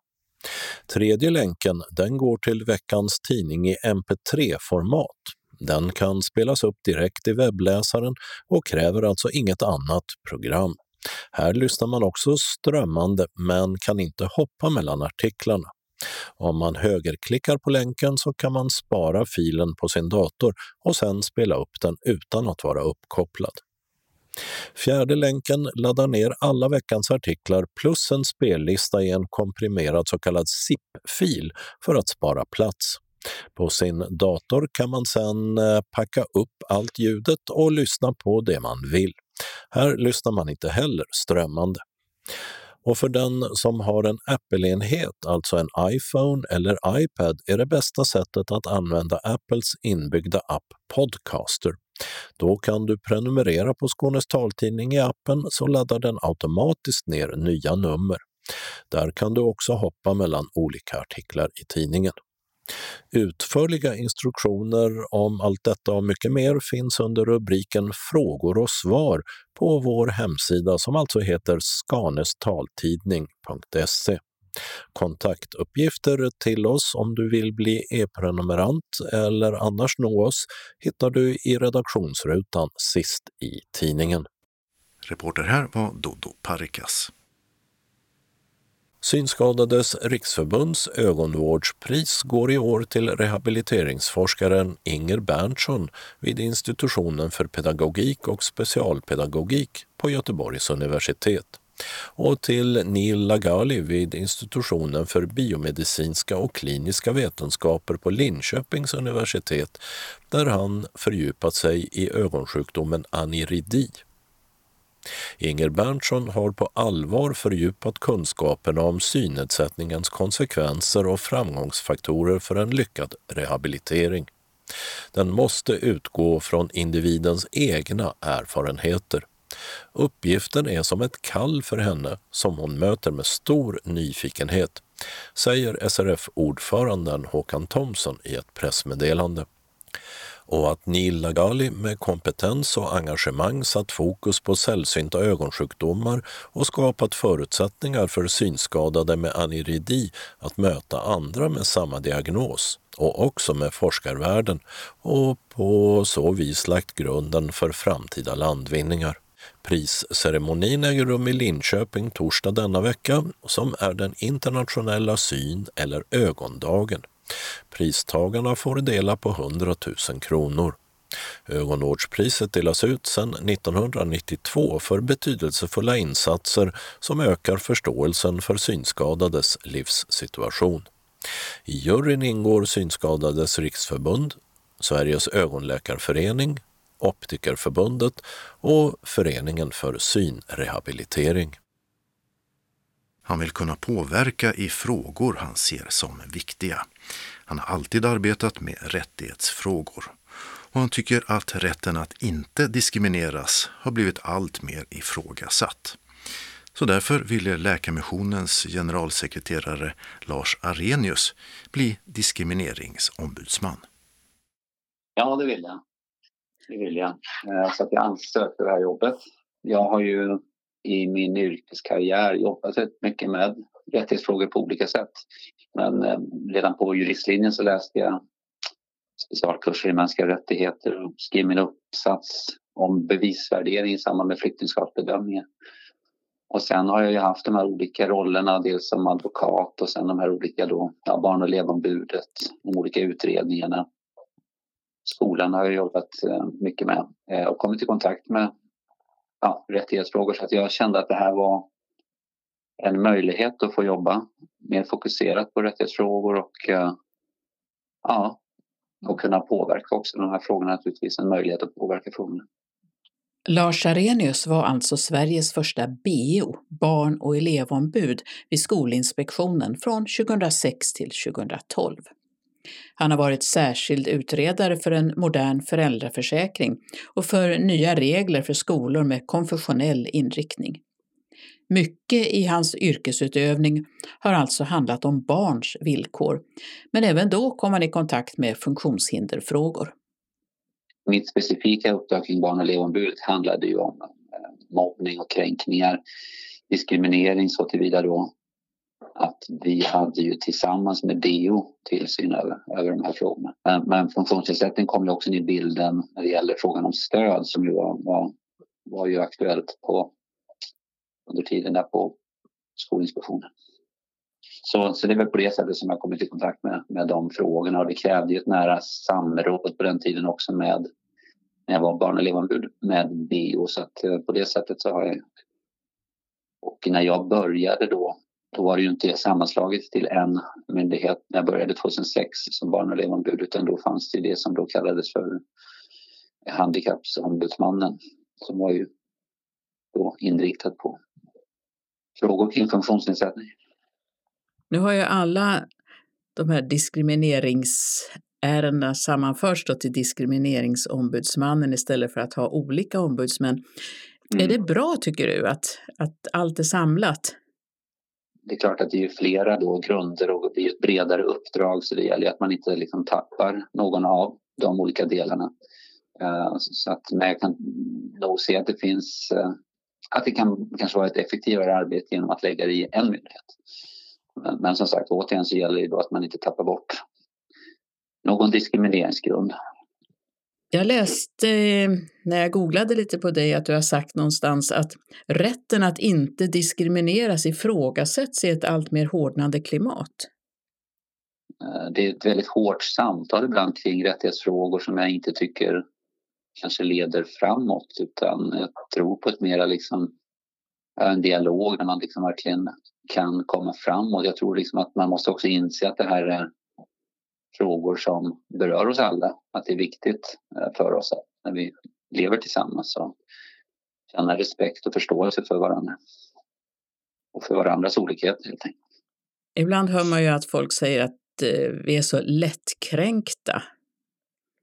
Tredje länken den går till veckans tidning i mp3-format. Den kan spelas upp direkt i webbläsaren och kräver alltså inget annat program. Här lyssnar man också strömmande men kan inte hoppa mellan artiklarna. Om man högerklickar på länken så kan man spara filen på sin dator och sen spela upp den utan att vara uppkopplad. Fjärde länken laddar ner alla veckans artiklar plus en spellista i en komprimerad så kallad zip-fil för att spara plats. På sin dator kan man sedan eh, packa upp allt ljudet och lyssna på det man vill. Här lyssnar man inte heller strömmande. Och för den som har en Apple-enhet, alltså en iPhone eller iPad, är det bästa sättet att använda Apples inbyggda app Podcaster. Då kan du prenumerera på Skånes taltidning i appen så laddar den automatiskt ner nya nummer. Där kan du också hoppa mellan olika artiklar i tidningen. Utförliga instruktioner om allt detta och mycket mer finns under rubriken Frågor och svar på vår hemsida som alltså heter skanestaltidning.se. Kontaktuppgifter till oss om du vill bli e-prenumerant eller annars nå oss hittar du i redaktionsrutan sist i tidningen. Reporter här var Dodo Parikas. Synskadades riksförbunds ögonvårdspris går i år till rehabiliteringsforskaren Inger Berntsson vid institutionen för pedagogik och specialpedagogik på Göteborgs universitet och till Neil Lagali vid institutionen för biomedicinska och kliniska vetenskaper på Linköpings universitet där han fördjupat sig i ögonsjukdomen aniridi. Inger Berntsson har på allvar fördjupat kunskaperna om synnedsättningens konsekvenser och framgångsfaktorer för en lyckad rehabilitering. Den måste utgå från individens egna erfarenheter. Uppgiften är som ett kall för henne som hon möter med stor nyfikenhet, säger SRF-ordföranden Håkan Thomsson i ett pressmeddelande och att Neil Lagali med kompetens och engagemang satt fokus på sällsynta ögonsjukdomar och skapat förutsättningar för synskadade med aniridi att möta andra med samma diagnos och också med forskarvärlden och på så vis lagt grunden för framtida landvinningar. Prisceremonin äger rum i Linköping torsdag denna vecka som är den internationella syn eller ögondagen. Pristagarna får dela på 100 000 kronor. Ögonvårdspriset delas ut sedan 1992 för betydelsefulla insatser som ökar förståelsen för synskadades livssituation. I juryn ingår Synskadades riksförbund, Sveriges ögonläkarförening, Optikerförbundet och Föreningen för synrehabilitering. Han vill kunna påverka i frågor han ser som viktiga. Han har alltid arbetat med rättighetsfrågor och han tycker att rätten att inte diskrimineras har blivit allt mer ifrågasatt. Så därför ville Läkarmissionens generalsekreterare Lars Arrhenius bli diskrimineringsombudsman. Ja, det vill jag. Det vill jag. Eh, så att jag ansökte det här jobbet. Jag har ju i min yrkeskarriär jobbat rätt mycket med rättighetsfrågor på olika sätt. Men eh, redan på juristlinjen så läste jag specialkurser i mänskliga rättigheter och skrev min uppsats om bevisvärdering i samband med flyktingskapsbedömningen. Och sen har jag ju haft de här olika rollerna, dels som advokat och sen de här olika då, ja, barn och elevombudet, de olika utredningarna. Skolan har jag jobbat eh, mycket med eh, och kommit i kontakt med ja, rättighetsfrågor så att jag kände att det här var en möjlighet att få jobba mer fokuserat på rättighetsfrågor och eh, ja, och kunna påverka också de här frågorna naturligtvis, en möjlighet att påverka frågorna. Lars Arrhenius var alltså Sveriges första BO, barn och elevombud, vid Skolinspektionen från 2006 till 2012. Han har varit särskild utredare för en modern föräldraförsäkring och för nya regler för skolor med konfessionell inriktning. Mycket i hans yrkesutövning har alltså handlat om barns villkor, men även då kom han i kontakt med funktionshinderfrågor. Mitt specifika uppdrag kring barn och elevombudet handlade ju om eh, mobbning och kränkningar, diskriminering så tillvida då att vi hade ju tillsammans med DO tillsyn över, över de här frågorna. Men, men funktionsnedsättning kom ju också in i bilden när det gäller frågan om stöd som ju var, var, var ju aktuellt på, under tiden där på Skolinspektionen. Så, så det är väl på det sättet som jag kommit i kontakt med, med de frågorna och det krävde ju ett nära samråd på den tiden också med när jag var barn och elevombud med BO så att eh, på det sättet så har jag och när jag började då då var det ju inte sammanslaget till en myndighet när jag började 2006 som barn och elevombud utan då fanns det det som då kallades för Handikappsombudsmannen som var ju då inriktad på frågor kring funktionsnedsättning. Nu har ju alla de här diskrimineringsärendena sammanförts till diskrimineringsombudsmannen istället för att ha olika ombudsmän. Mm. Är det bra tycker du att, att allt är samlat? Det är klart att det är flera då grunder och det är ett bredare uppdrag så det gäller att man inte liksom tappar någon av de olika delarna. Eh, så att, men jag kan nog se att det finns eh, att det kan kanske vara ett effektivare arbete genom att lägga det i en myndighet. Men, men som sagt, återigen så gäller det då att man inte tappar bort någon diskrimineringsgrund. Jag läste eh, när jag googlade lite på dig att du har sagt någonstans att rätten att inte diskrimineras ifrågasätts i ett allt mer hårdnande klimat. Eh, det är ett väldigt hårt samtal ibland kring rättighetsfrågor som jag inte tycker kanske leder framåt utan jag tror på ett mera liksom eh, en dialog där man liksom verkligen kan komma framåt. Jag tror liksom att man måste också inse att det här är frågor som berör oss alla. Att det är viktigt eh, för oss att när vi lever tillsammans och känna respekt och förståelse för varandra. Och för varandras olikheter helt enkelt. Ibland hör man ju att folk säger att eh, vi är så lättkränkta.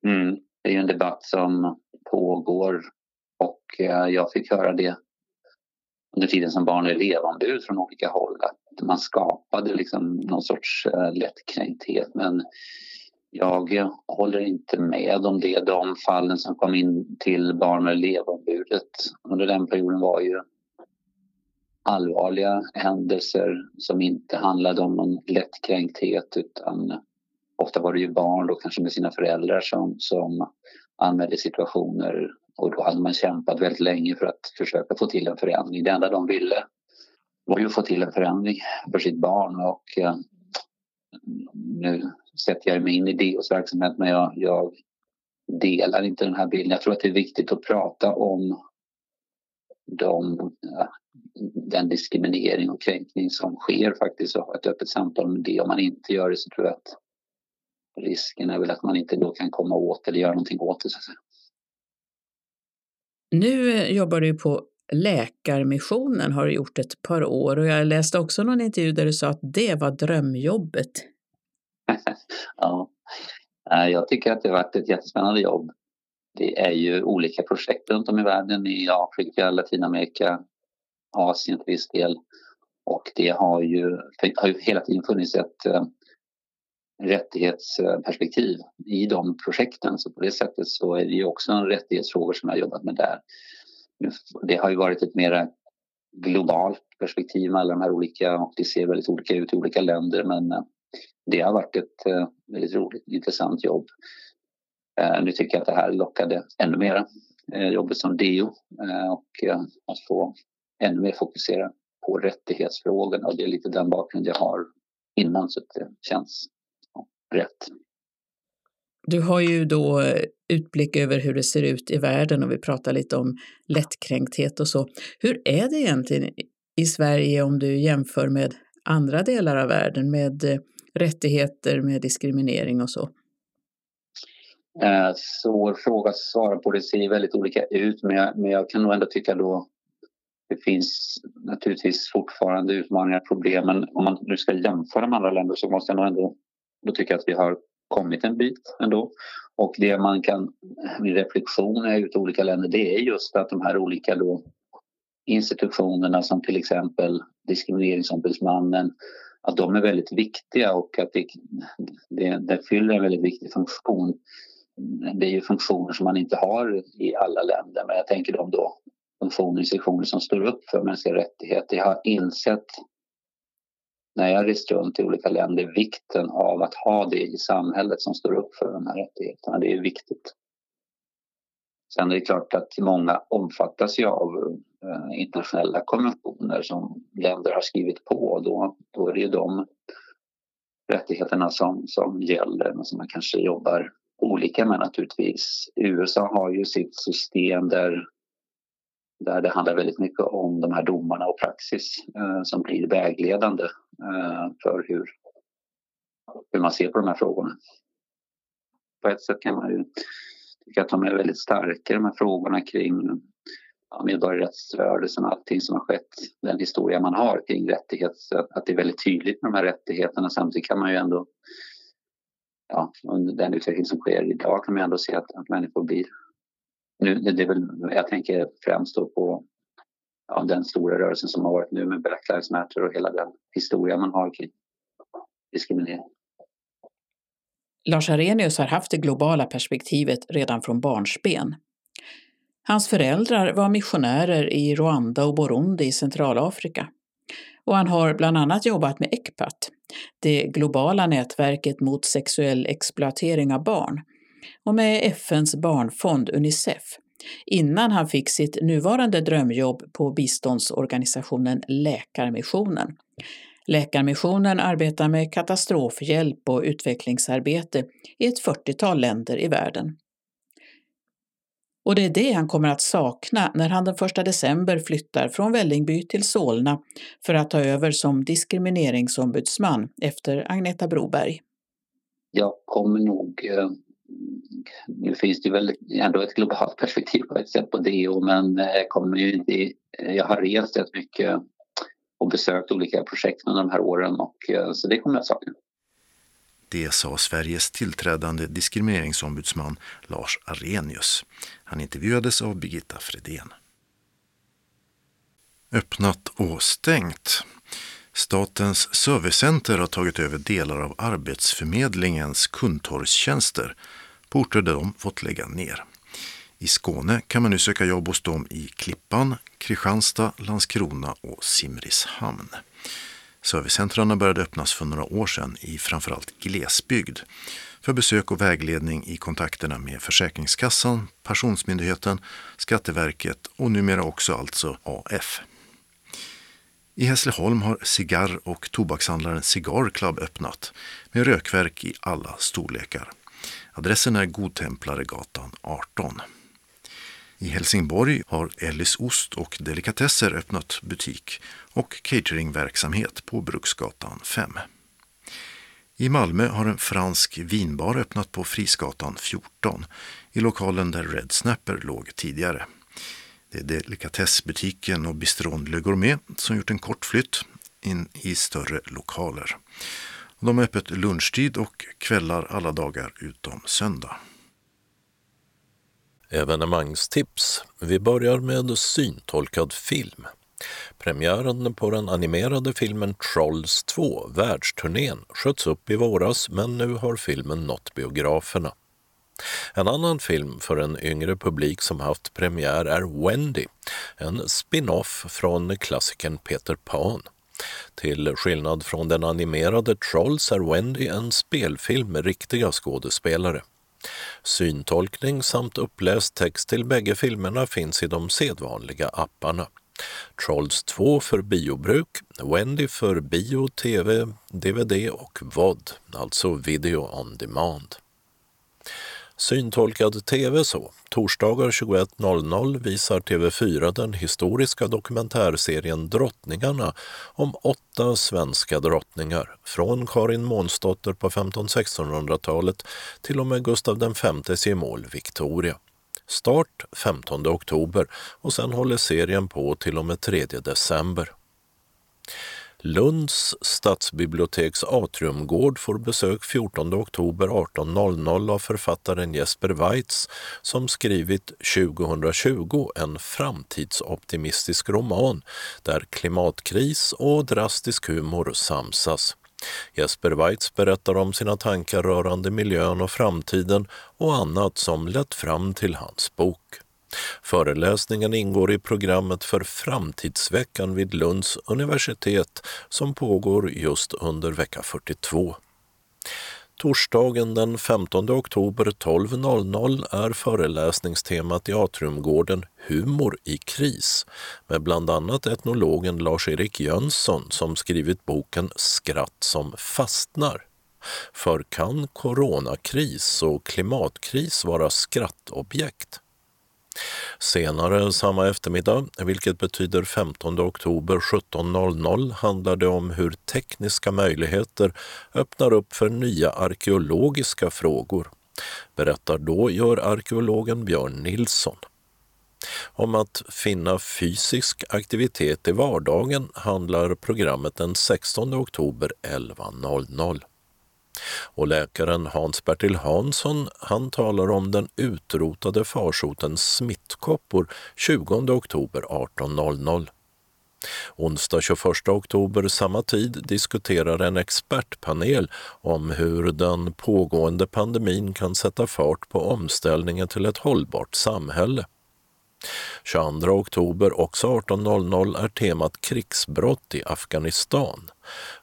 Mm, det är ju en debatt som pågår och eh, jag fick höra det under tiden som barn och elevombud från olika håll att man skapade liksom någon sorts eh, uh, lättkränkthet. Men jag håller inte med om det. De fallen som kom in till barn och elevombudet under den perioden var ju allvarliga händelser som inte handlade om någon lättkränkthet utan ofta var det ju barn då kanske med sina föräldrar som, som anmälde situationer och då hade man kämpat väldigt länge för att försöka få till en förändring. Det enda de ville var ju att få till en förändring för sitt barn och eh, nu sätter jag mig in i DOs verksamhet men jag, jag delar inte den här bilden. Jag tror att det är viktigt att prata om de, den diskriminering och kränkning som sker faktiskt och ha ett öppet samtal med det. Om man inte gör det så tror jag att risken är väl att man inte då kan komma åt eller göra någonting åt det. Så att säga. Nu eh, jobbar du på Läkarmissionen har du gjort ett par år och jag läste också någon intervju där du sa att det var drömjobbet. ja, jag tycker att det har varit ett jättespännande jobb. Det är ju olika projekt runt om i världen, i Afrika, Latinamerika, Asien till viss del. Och det har ju, har ju hela tiden funnits ett eh, rättighetsperspektiv i de projekten. Så på det sättet så är det ju också en rättighetsfrågor som jag har jobbat med där. Det har ju varit ett mer globalt perspektiv med alla de här olika och det ser väldigt olika ut i olika länder men eh, det har varit ett eh, väldigt roligt, intressant jobb. Eh, nu tycker jag att det här lockade ännu mer, jobbet som DO och att få ännu mer fokusera på rättighetsfrågorna och det är lite den bakgrund jag har innan så det känns rätt. Du har ju då utblick över hur det ser ut i världen och vi pratar lite om lättkränkthet och så. Hur är det egentligen i Sverige om du jämför med andra delar av världen med rättigheter, med diskriminering och så? Eh, svår fråga att svara på. Det ser väldigt olika ut men jag, men jag kan nog ändå tycka då det finns naturligtvis fortfarande utmaningar och problem men om man nu ska jämföra med andra länder så måste jag nog ändå då tycker jag att vi har kommit en bit ändå. Och det man kan, min reflektion är ut olika länder, det är just att de här olika då institutionerna som till exempel Diskrimineringsombudsmannen, att de är väldigt viktiga och att det, det, det fyller en väldigt viktig funktion. Det är ju funktioner som man inte har i alla länder men jag tänker de då funktioner, institutioner som står upp för mänskliga rättigheter. Jag har insett när jag rest runt i olika länder vikten av att ha det i samhället som står upp för de här rättigheterna. Det är viktigt. Sen är det klart att många omfattas ju av eh, internationella konventioner som länder har skrivit på och då, då är det ju de rättigheterna som, som gäller men som man kanske jobbar olika med naturligtvis. USA har ju sitt system där där det handlar väldigt mycket om de här domarna och praxis eh, som blir vägledande eh, för hur, hur man ser på de här frågorna. På ett sätt kan man ju tycka att de är väldigt starka, de här frågorna kring ja, medborgarrättsrörelsen och allting som har skett, den historia man har kring rättigheter, att det är väldigt tydligt med de här rättigheterna. Samtidigt kan man ju ändå, ja, under den utveckling som sker idag kan man ju ändå se att, att människor blir nu, det är väl, jag tänker främst då på ja, den stora rörelsen som har varit nu med Black Lives Matter och hela den historia man har kring diskriminering. Lars Arrhenius har haft det globala perspektivet redan från barnsben. Hans föräldrar var missionärer i Rwanda och Burundi i Centralafrika. Och han har bland annat jobbat med ECPAT, det globala nätverket mot sexuell exploatering av barn, och med FNs barnfond Unicef innan han fick sitt nuvarande drömjobb på biståndsorganisationen Läkarmissionen. Läkarmissionen arbetar med katastrofhjälp och utvecklingsarbete i ett 40-tal länder i världen. Och det är det han kommer att sakna när han den 1 december flyttar från Vällingby till Solna för att ta över som diskrimineringsombudsman efter Agneta Broberg. Jag kommer nog eh, nu finns det väl ändå ett globalt perspektiv på ett sätt på det men jag kommer ju inte, eh, jag har rest rätt mycket och besökt olika projekt under de här åren och eh, så det kommer jag sakna. Det sa Sveriges tillträdande diskrimineringsombudsman Lars Arrhenius. Han intervjuades av Birgitta Fredén. Öppnat och stängt. Statens servicecenter har tagit över delar av Arbetsförmedlingens kundtorgstjänster på orter där de fått lägga ner. I Skåne kan man nu söka jobb hos dem i Klippan, Kristianstad, Landskrona och Simrishamn. Servicecentrarna började öppnas för några år sedan i framförallt glesbygd för besök och vägledning i kontakterna med Försäkringskassan, Pensionsmyndigheten, Skatteverket och numera också alltså AF. I Hässleholm har cigarr och tobakshandlaren Cigar Club öppnat med rökverk i alla storlekar. Adressen är Godtemplaregatan 18. I Helsingborg har Ellis Ost och Delikatesser öppnat butik och cateringverksamhet på Bruksgatan 5. I Malmö har en fransk vinbar öppnat på Frisgatan 14 i lokalen där Red Snapper låg tidigare. Det är delikatessbutiken och bistron Le Gourmet som gjort en kort flytt in i större lokaler. De har öppet lunchtid och kvällar alla dagar utom söndag. Evenemangstips. Vi börjar med syntolkad film. Premiären på den animerade filmen Trolls 2, världsturnén, sköts upp i våras men nu har filmen nått biograferna. En annan film för en yngre publik som haft premiär är Wendy, en spin-off från klassikern Peter Pan. Till skillnad från den animerade Trolls är Wendy en spelfilm med riktiga skådespelare. Syntolkning samt uppläst text till bägge filmerna finns i de sedvanliga apparna. Trolls 2 för biobruk, Wendy för bio, tv, dvd och VOD, alltså video on demand. Syntolkad tv så. Torsdagar 21.00 visar TV4 den historiska dokumentärserien Drottningarna om åtta svenska drottningar från Karin Månsdotter på 1500-1600-talet till och med Gustav Vs gemål Victoria. Start 15 oktober och sen håller serien på till och med 3 december. Lunds stadsbiblioteks atriumgård får besök 14 oktober 18.00 av författaren Jesper Weitz som skrivit 2020 en framtidsoptimistisk roman där klimatkris och drastisk humor samsas. Jesper Weitz berättar om sina tankar rörande miljön och framtiden och annat som lett fram till hans bok. Föreläsningen ingår i programmet för Framtidsveckan vid Lunds universitet som pågår just under vecka 42. Torsdagen den 15 oktober 12.00 är föreläsningstemat i Atriumgården Humor i kris med bland annat etnologen Lars-Erik Jönsson som skrivit boken Skratt som fastnar. För kan coronakris och klimatkris vara skrattobjekt? Senare samma eftermiddag, vilket betyder 15 oktober 17.00, handlar det om hur tekniska möjligheter öppnar upp för nya arkeologiska frågor. Berättar då gör arkeologen Björn Nilsson. Om att finna fysisk aktivitet i vardagen handlar programmet den 16 oktober 11.00. Och läkaren Hans-Bertil Hansson han talar om den utrotade farsoten smittkoppor 20 oktober 18.00. Onsdag 21 oktober samma tid diskuterar en expertpanel om hur den pågående pandemin kan sätta fart på omställningen till ett hållbart samhälle. 22 oktober, också 18.00, är temat krigsbrott i Afghanistan.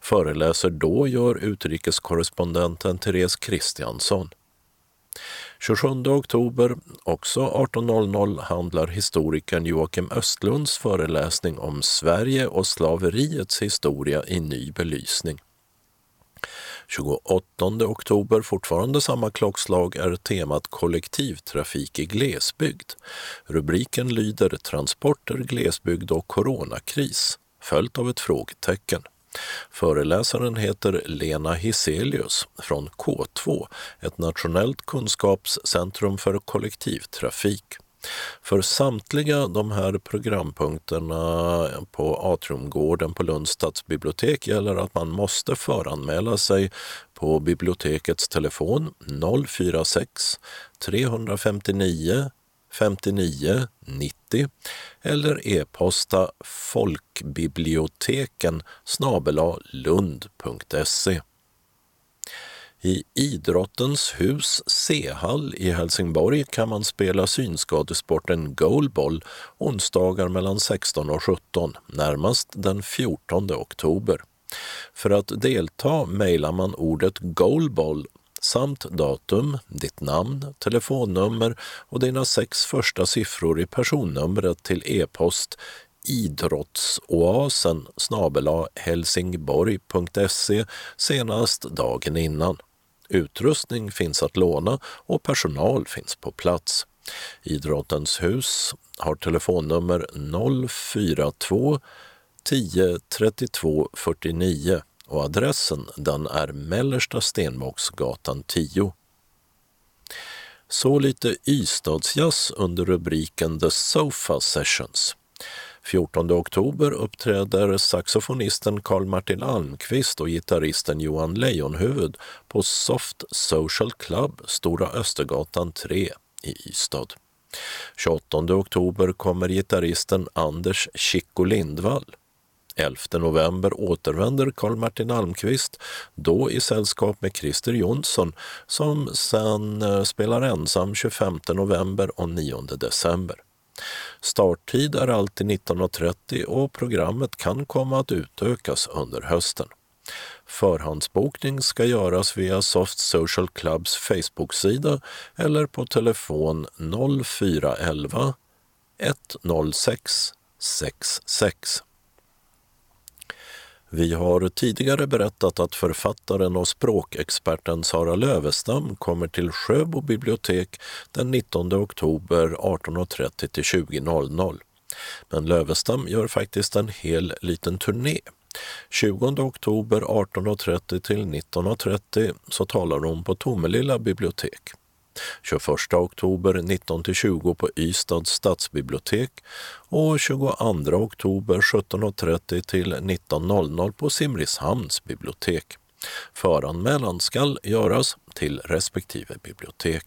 Föreläser då gör utrikeskorrespondenten Therese Kristiansson. 27 oktober, också 18.00, handlar historikern Joakim Östlunds föreläsning om Sverige och slaveriets historia i ny belysning. 28 oktober, fortfarande samma klockslag, är temat kollektivtrafik i glesbygd. Rubriken lyder Transporter, glesbygd och coronakris, följt av ett frågetecken. Föreläsaren heter Lena Hiselius från K2, ett nationellt kunskapscentrum för kollektivtrafik. För samtliga de här programpunkterna på Atriumgården på Lunds stadsbibliotek gäller att man måste föranmäla sig på bibliotekets telefon 046 359 59 90 eller e-posta folkbiblioteken snabela lund.se. I Idrottens hus C-hall i Helsingborg kan man spela synskadesporten goalball onsdagar mellan 16 och 17, närmast den 14 oktober. För att delta mejlar man ordet goalball samt datum, ditt namn, telefonnummer och dina sex första siffror i personnumret till e-post idrottsoasen snabela helsingborg.se senast dagen innan. Utrustning finns att låna och personal finns på plats. Idrottens hus har telefonnummer 042 10 32 49 och adressen den är Mellersta Stenbocksgatan 10. Så lite Ystadsjazz under rubriken The Sofa Sessions. 14 oktober uppträder saxofonisten Carl Martin Almqvist och gitarristen Johan Lejonhuvud på Soft Social Club, Stora Östergatan 3 i Ystad. 28 oktober kommer gitarristen Anders Chico Lindvall. 11 november återvänder Carl Martin Almqvist, då i sällskap med Christer Jonsson som sen eh, spelar ensam 25 november och 9 december. Starttid är alltid 19.30 och programmet kan komma att utökas under hösten. Förhandsbokning ska göras via Soft Social Clubs Facebook-sida eller på telefon 0411 106 66. Vi har tidigare berättat att författaren och språkexperten Sara Lövestam kommer till Sjöbo bibliotek den 19 oktober 18.30 till 20.00. Men Lövestam gör faktiskt en hel liten turné. 20 oktober 18.30 till 19.30 så talar hon på Tomelilla bibliotek. 21 oktober 19-20 på Ystads stadsbibliotek och 22 oktober 17.30 till 19.00 på Simrishamns bibliotek. Föranmälan skall göras till respektive bibliotek.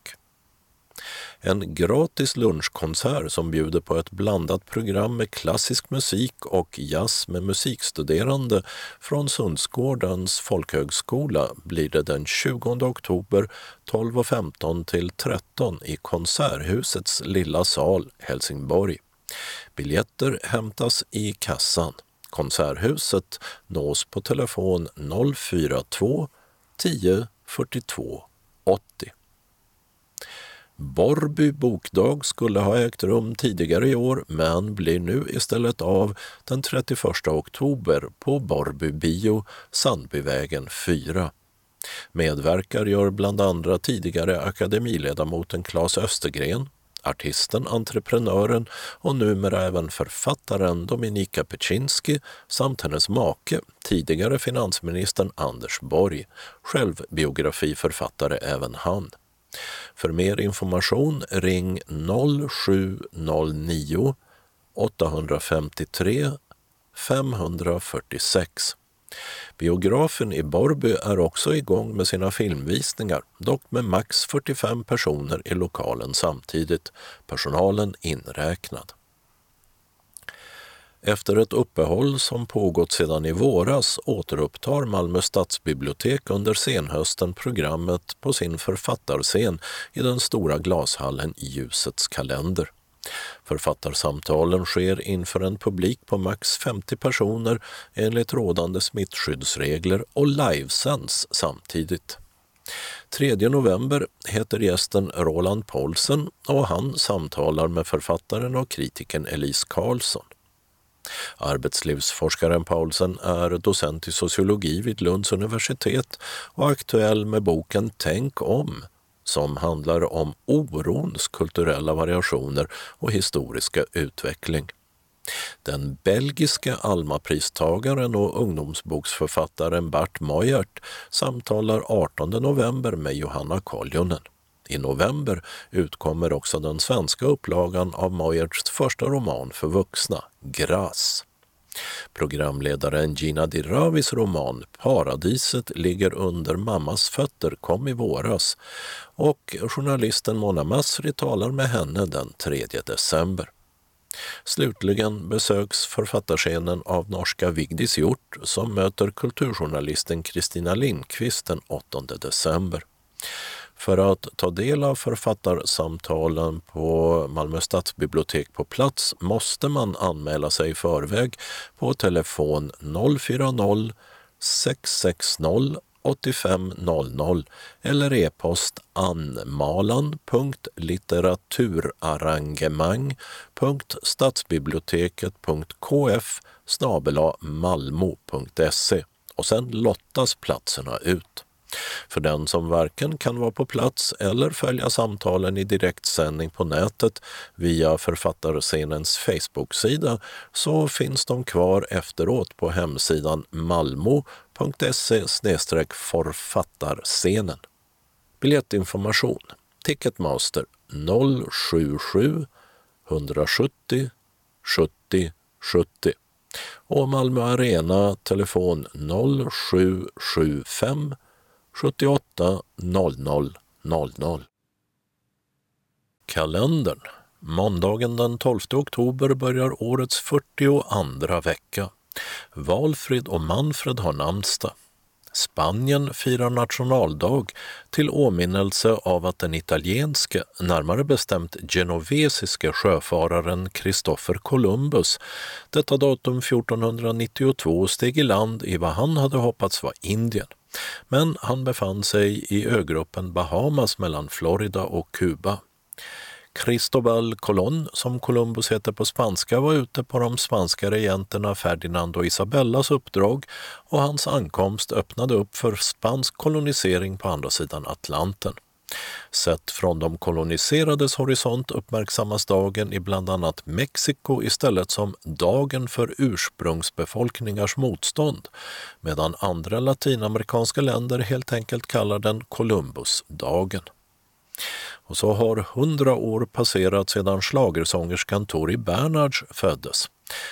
En gratis lunchkonsert som bjuder på ett blandat program med klassisk musik och jazz med musikstuderande från Sundsgårdens folkhögskola blir det den 20 oktober 12.15 till 13 i Konserthusets lilla sal, Helsingborg. Biljetter hämtas i kassan. Konserthuset nås på telefon 042 10 42 80. Borrby bokdag skulle ha ägt rum tidigare i år men blir nu istället av den 31 oktober på Borrby bio, Sandbyvägen 4. Medverkar gör bland andra tidigare akademiledamoten Claes Östergren, artisten, entreprenören och numera även författaren Dominika Peczynski samt hennes make, tidigare finansministern Anders Borg, självbiografiförfattare även han. För mer information ring 0709 853 546. Biografen i Borby är också igång med sina filmvisningar, dock med max 45 personer i lokalen samtidigt, personalen inräknad. Efter ett uppehåll som pågått sedan i våras återupptar Malmö stadsbibliotek under senhösten programmet på sin författarscen i den stora glashallen i Ljusets kalender. Författarsamtalen sker inför en publik på max 50 personer enligt rådande smittskyddsregler och livesänds samtidigt. 3 november heter gästen Roland Paulsen och han samtalar med författaren och kritikern Elise Karlsson. Arbetslivsforskaren Paulsen är docent i sociologi vid Lunds universitet och aktuell med boken Tänk om som handlar om orons kulturella variationer och historiska utveckling. Den belgiska Almapristagaren och ungdomsboksförfattaren Bart Moyert samtalar 18 november med Johanna Koljonen. I november utkommer också den svenska upplagan av Moyerts första roman för vuxna, Gras. Programledaren Gina Diravis roman Paradiset ligger under mammas fötter kom i våras och journalisten Mona Masri talar med henne den 3 december. Slutligen besöks författarscenen av norska Vigdis Hjort som möter kulturjournalisten Kristina Lindqvist den 8 december. För att ta del av författarsamtalen på Malmö stadsbibliotek på plats måste man anmäla sig i förväg på telefon 040 660 8500 eller e-post anmalan.litteraturarrangemang.stadsbiblioteket.kf malmo.se och sen lottas platserna ut. För den som varken kan vara på plats eller följa samtalen i direktsändning på nätet via författarscenens Facebook-sida så finns de kvar efteråt på hemsidan malmo.se författarscenen. Biljettinformation Ticketmaster 077 170 70 70 och Malmö Arena telefon 0775 78 00 00. Kalendern. Måndagen den 12 oktober börjar årets 42 vecka. Valfrid och Manfred har namnsdag. Spanien firar nationaldag till åminnelse av att den italienske, närmare bestämt genovesiske sjöfararen Kristoffer Columbus detta datum 1492 steg i land i vad han hade hoppats var Indien. Men han befann sig i ögruppen Bahamas mellan Florida och Kuba. Cristobal Colón, som Columbus heter på spanska, var ute på de spanska regenterna Ferdinand och Isabellas uppdrag och hans ankomst öppnade upp för spansk kolonisering på andra sidan Atlanten. Sett från de koloniserades horisont uppmärksammas dagen i bland annat Mexiko istället som dagen för ursprungsbefolkningars motstånd, medan andra latinamerikanska länder helt enkelt kallar den Columbusdagen. Och så har hundra år passerat sedan schlagersångerskan Tori Bernhards föddes.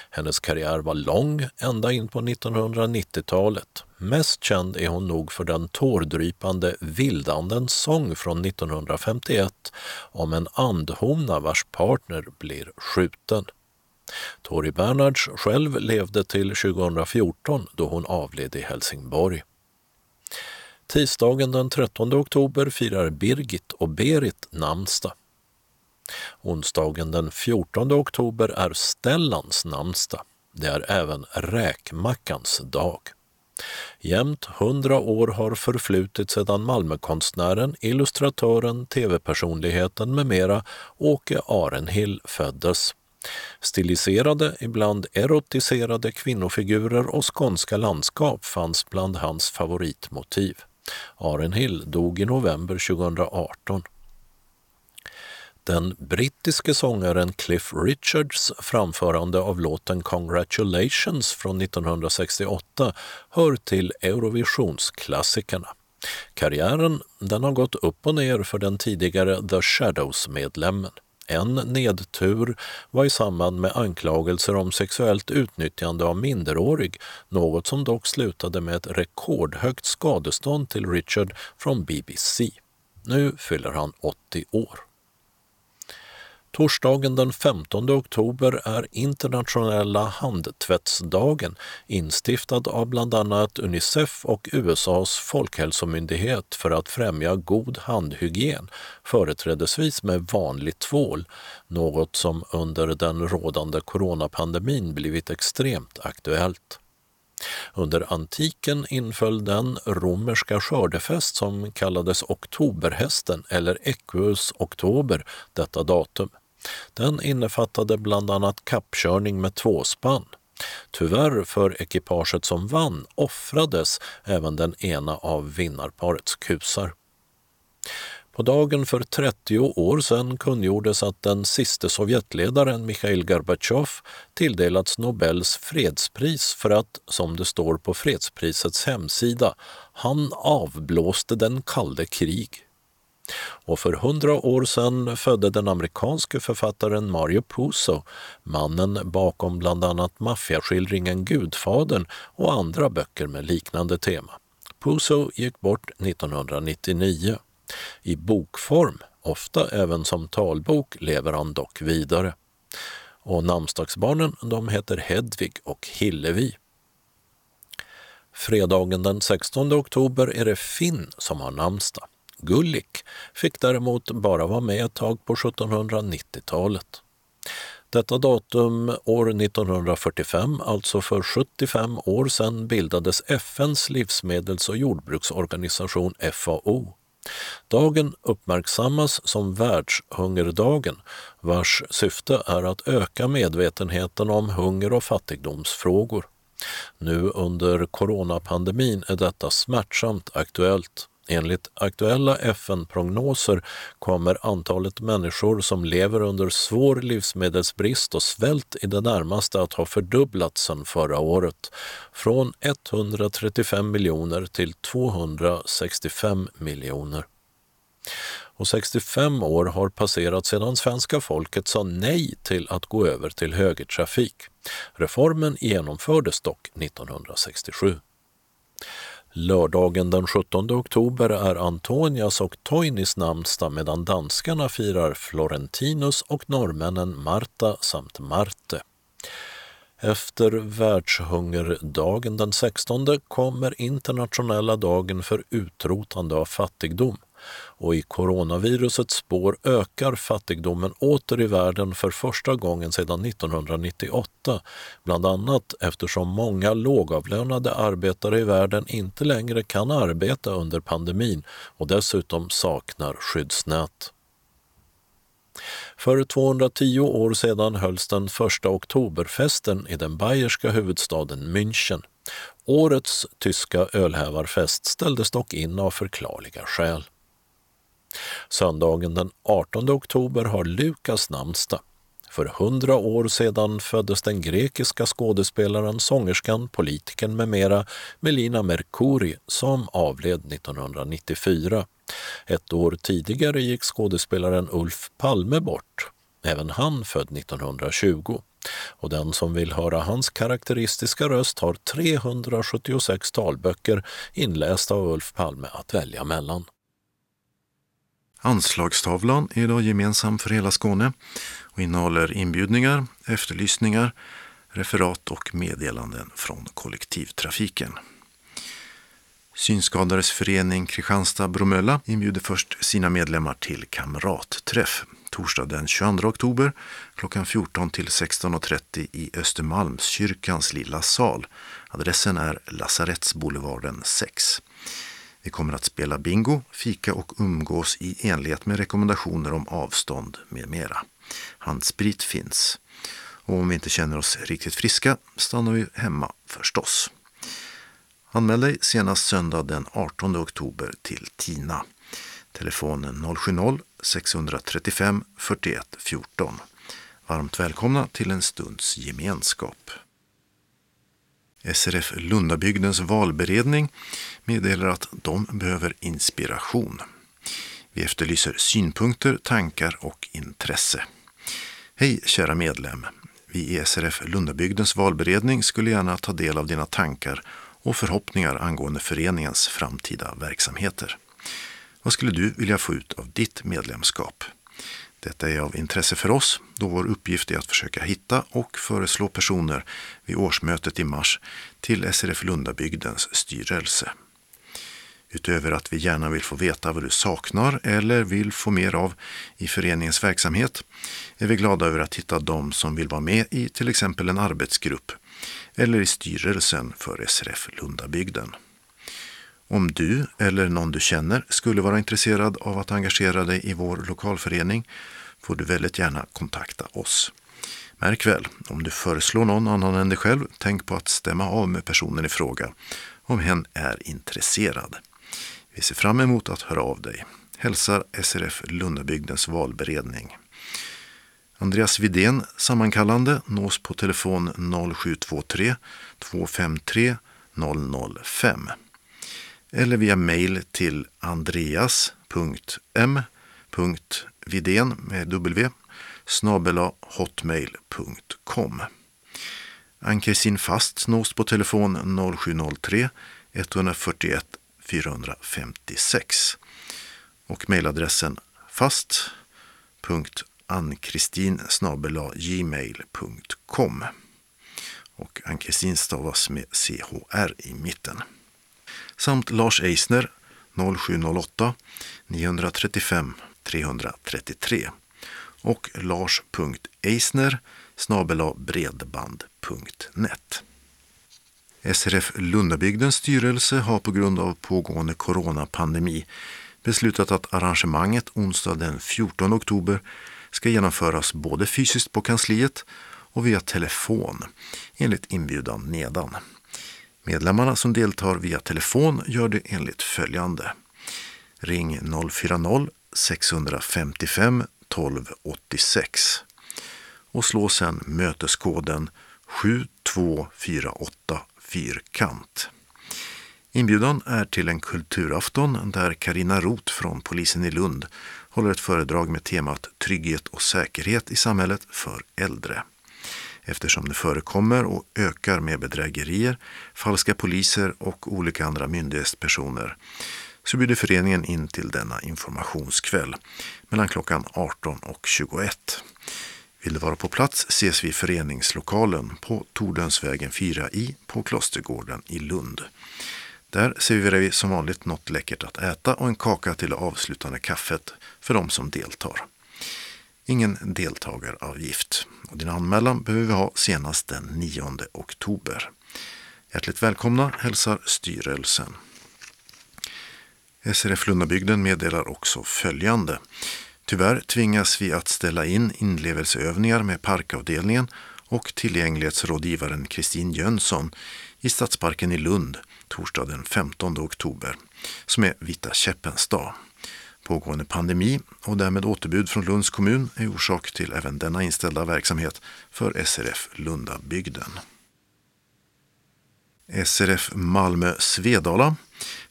Hennes karriär var lång ända in på 1990-talet. Mest känd är hon nog för den tårdrypande Vildandens sång från 1951 om en andhona vars partner blir skjuten. Tori Bernhards själv levde till 2014 då hon avled i Helsingborg. Tisdagen den 13 oktober firar Birgit och Berit namnsdag. Onsdagen den 14 oktober är Stellans namnsdag. Det är även räkmackans dag. Jämt hundra år har förflutit sedan Malmökonstnären, illustratören, tv-personligheten med mera Åke Arenhill föddes. Stiliserade, ibland erotiserade kvinnofigurer och skånska landskap fanns bland hans favoritmotiv. Arenhill dog i november 2018. Den brittiske sångaren Cliff Richards framförande av låten Congratulations från 1968 hör till Eurovisionsklassikerna. Karriären den har gått upp och ner för den tidigare The Shadows-medlemmen. En nedtur var i samband med anklagelser om sexuellt utnyttjande av minderårig, något som dock slutade med ett rekordhögt skadestånd till Richard från BBC. Nu fyller han 80 år. Torsdagen den 15 oktober är internationella handtvättsdagen instiftad av bland annat Unicef och USAs folkhälsomyndighet för att främja god handhygien, företrädesvis med vanlig tvål, något som under den rådande coronapandemin blivit extremt aktuellt. Under antiken inföll den romerska skördefest som kallades oktoberhästen eller Equus oktober detta datum. Den innefattade bland annat kappkörning med tvåspann. Tyvärr för ekipaget som vann offrades även den ena av vinnarparets kusar. På dagen för 30 år sedan kungjordes att den siste Sovjetledaren Mikhail Gorbatjov tilldelats Nobels fredspris för att, som det står på fredsprisets hemsida, han avblåste den kalde krig. Och för hundra år sedan födde den amerikanske författaren Mario Puzo, mannen bakom bland annat maffiaskildringen Gudfadern och andra böcker med liknande tema. Puzo gick bort 1999. I bokform, ofta även som talbok, lever han dock vidare. Och namnsdagsbarnen de heter Hedvig och Hillevi. Fredagen den 16 oktober är det Finn som har namnsdag. Gullik fick däremot bara vara med ett tag på 1790-talet. Detta datum år 1945, alltså för 75 år sedan, bildades FNs livsmedels och jordbruksorganisation FAO. Dagen uppmärksammas som Världshungerdagen vars syfte är att öka medvetenheten om hunger och fattigdomsfrågor. Nu under coronapandemin är detta smärtsamt aktuellt. Enligt aktuella FN-prognoser kommer antalet människor som lever under svår livsmedelsbrist och svält i det närmaste att ha fördubblats sedan förra året, från 135 miljoner till 265 miljoner. Och 65 år har passerat sedan svenska folket sa nej till att gå över till högertrafik. Reformen genomfördes dock 1967. Lördagen den 17 oktober är Antonias och Toinis namnsdag medan danskarna firar Florentinus och norrmännen Marta samt Marte. Efter världshungerdagen den 16 kommer internationella dagen för utrotande av fattigdom och i coronavirusets spår ökar fattigdomen åter i världen för första gången sedan 1998, bland annat eftersom många lågavlönade arbetare i världen inte längre kan arbeta under pandemin och dessutom saknar skyddsnät. För 210 år sedan hölls den första oktoberfesten i den bayerska huvudstaden München. Årets tyska ölhävarfest ställdes dock in av förklarliga skäl. Söndagen den 18 oktober har Lukas namnsdag. För hundra år sedan föddes den grekiska skådespelaren, sångerskan, politikern med mera Melina Mercouri som avled 1994. Ett år tidigare gick skådespelaren Ulf Palme bort, även han född 1920. Och den som vill höra hans karaktäristiska röst har 376 talböcker inlästa av Ulf Palme att välja mellan. Anslagstavlan är idag gemensam för hela Skåne och innehåller inbjudningar, efterlysningar, referat och meddelanden från kollektivtrafiken. Synskadades förening Kristianstad-Bromölla inbjuder först sina medlemmar till kamratträff torsdag den 22 oktober klockan 14 till 16.30 i Östermalmskyrkans lilla sal. Adressen är Lasarettsboulevarden 6. Vi kommer att spela bingo, fika och umgås i enlighet med rekommendationer om avstånd med mera. Handsprit finns. Och om vi inte känner oss riktigt friska stannar vi hemma förstås. Anmäl dig senast söndag den 18 oktober till TINA. Telefonen 070-635 41 14. Varmt välkomna till en stunds gemenskap. SRF Lundabygdens valberedning meddelar att de behöver inspiration. Vi efterlyser synpunkter, tankar och intresse. Hej kära medlem! Vi i SRF Lundabygdens valberedning skulle gärna ta del av dina tankar och förhoppningar angående föreningens framtida verksamheter. Vad skulle du vilja få ut av ditt medlemskap? Detta är av intresse för oss då vår uppgift är att försöka hitta och föreslå personer vid årsmötet i mars till SRF Lundabygdens styrelse. Utöver att vi gärna vill få veta vad du saknar eller vill få mer av i föreningens verksamhet är vi glada över att hitta de som vill vara med i till exempel en arbetsgrupp eller i styrelsen för SRF Lundabygden. Om du eller någon du känner skulle vara intresserad av att engagera dig i vår lokalförening får du väldigt gärna kontakta oss. Märk väl, om du föreslår någon annan än dig själv, tänk på att stämma av med personen i fråga om hen är intresserad. Vi ser fram emot att höra av dig. Hälsar SRF Lundabygdens valberedning. Andreas Vidén, sammankallande, nås på telefon 0723 253 005 eller via mejl till andreas.m.vidén med w hotmail.com Ann-Kristin Fast nås på telefon 0703 141 456 och mejladressen fast.annkristin gmail.com och Ann-Kristin stavas med CHR i mitten samt Lars Eisner 0708 935 333 och lars.eisner bredband.net. SRF Lundabygdens styrelse har på grund av pågående coronapandemi beslutat att arrangemanget onsdag den 14 oktober ska genomföras både fysiskt på kansliet och via telefon enligt inbjudan nedan. Medlemmarna som deltar via telefon gör det enligt följande. Ring 040-655 1286 och slå sedan möteskoden 7248 fyrkant. Inbjudan är till en kulturafton där Karina Roth från polisen i Lund håller ett föredrag med temat Trygghet och säkerhet i samhället för äldre eftersom det förekommer och ökar med bedrägerier, falska poliser och olika andra myndighetspersoner så bjuder föreningen in till denna informationskväll mellan klockan 18 och 21. Vill du vara på plats ses vi i föreningslokalen på Tordönsvägen 4i på Klostergården i Lund. Där serverar vi som vanligt något läckert att äta och en kaka till det avslutande kaffet för de som deltar ingen deltagaravgift. Och din anmälan behöver vi ha senast den 9 oktober. Hjärtligt välkomna hälsar styrelsen. SRF Lundabygden meddelar också följande. Tyvärr tvingas vi att ställa in inlevelseövningar med parkavdelningen och tillgänglighetsrådgivaren Kristin Jönsson i Stadsparken i Lund torsdag den 15 oktober, som är Vita käppens dag. Pågående pandemi och därmed återbud från Lunds kommun är orsak till även denna inställda verksamhet för SRF Lundabygden. SRF Malmö Svedala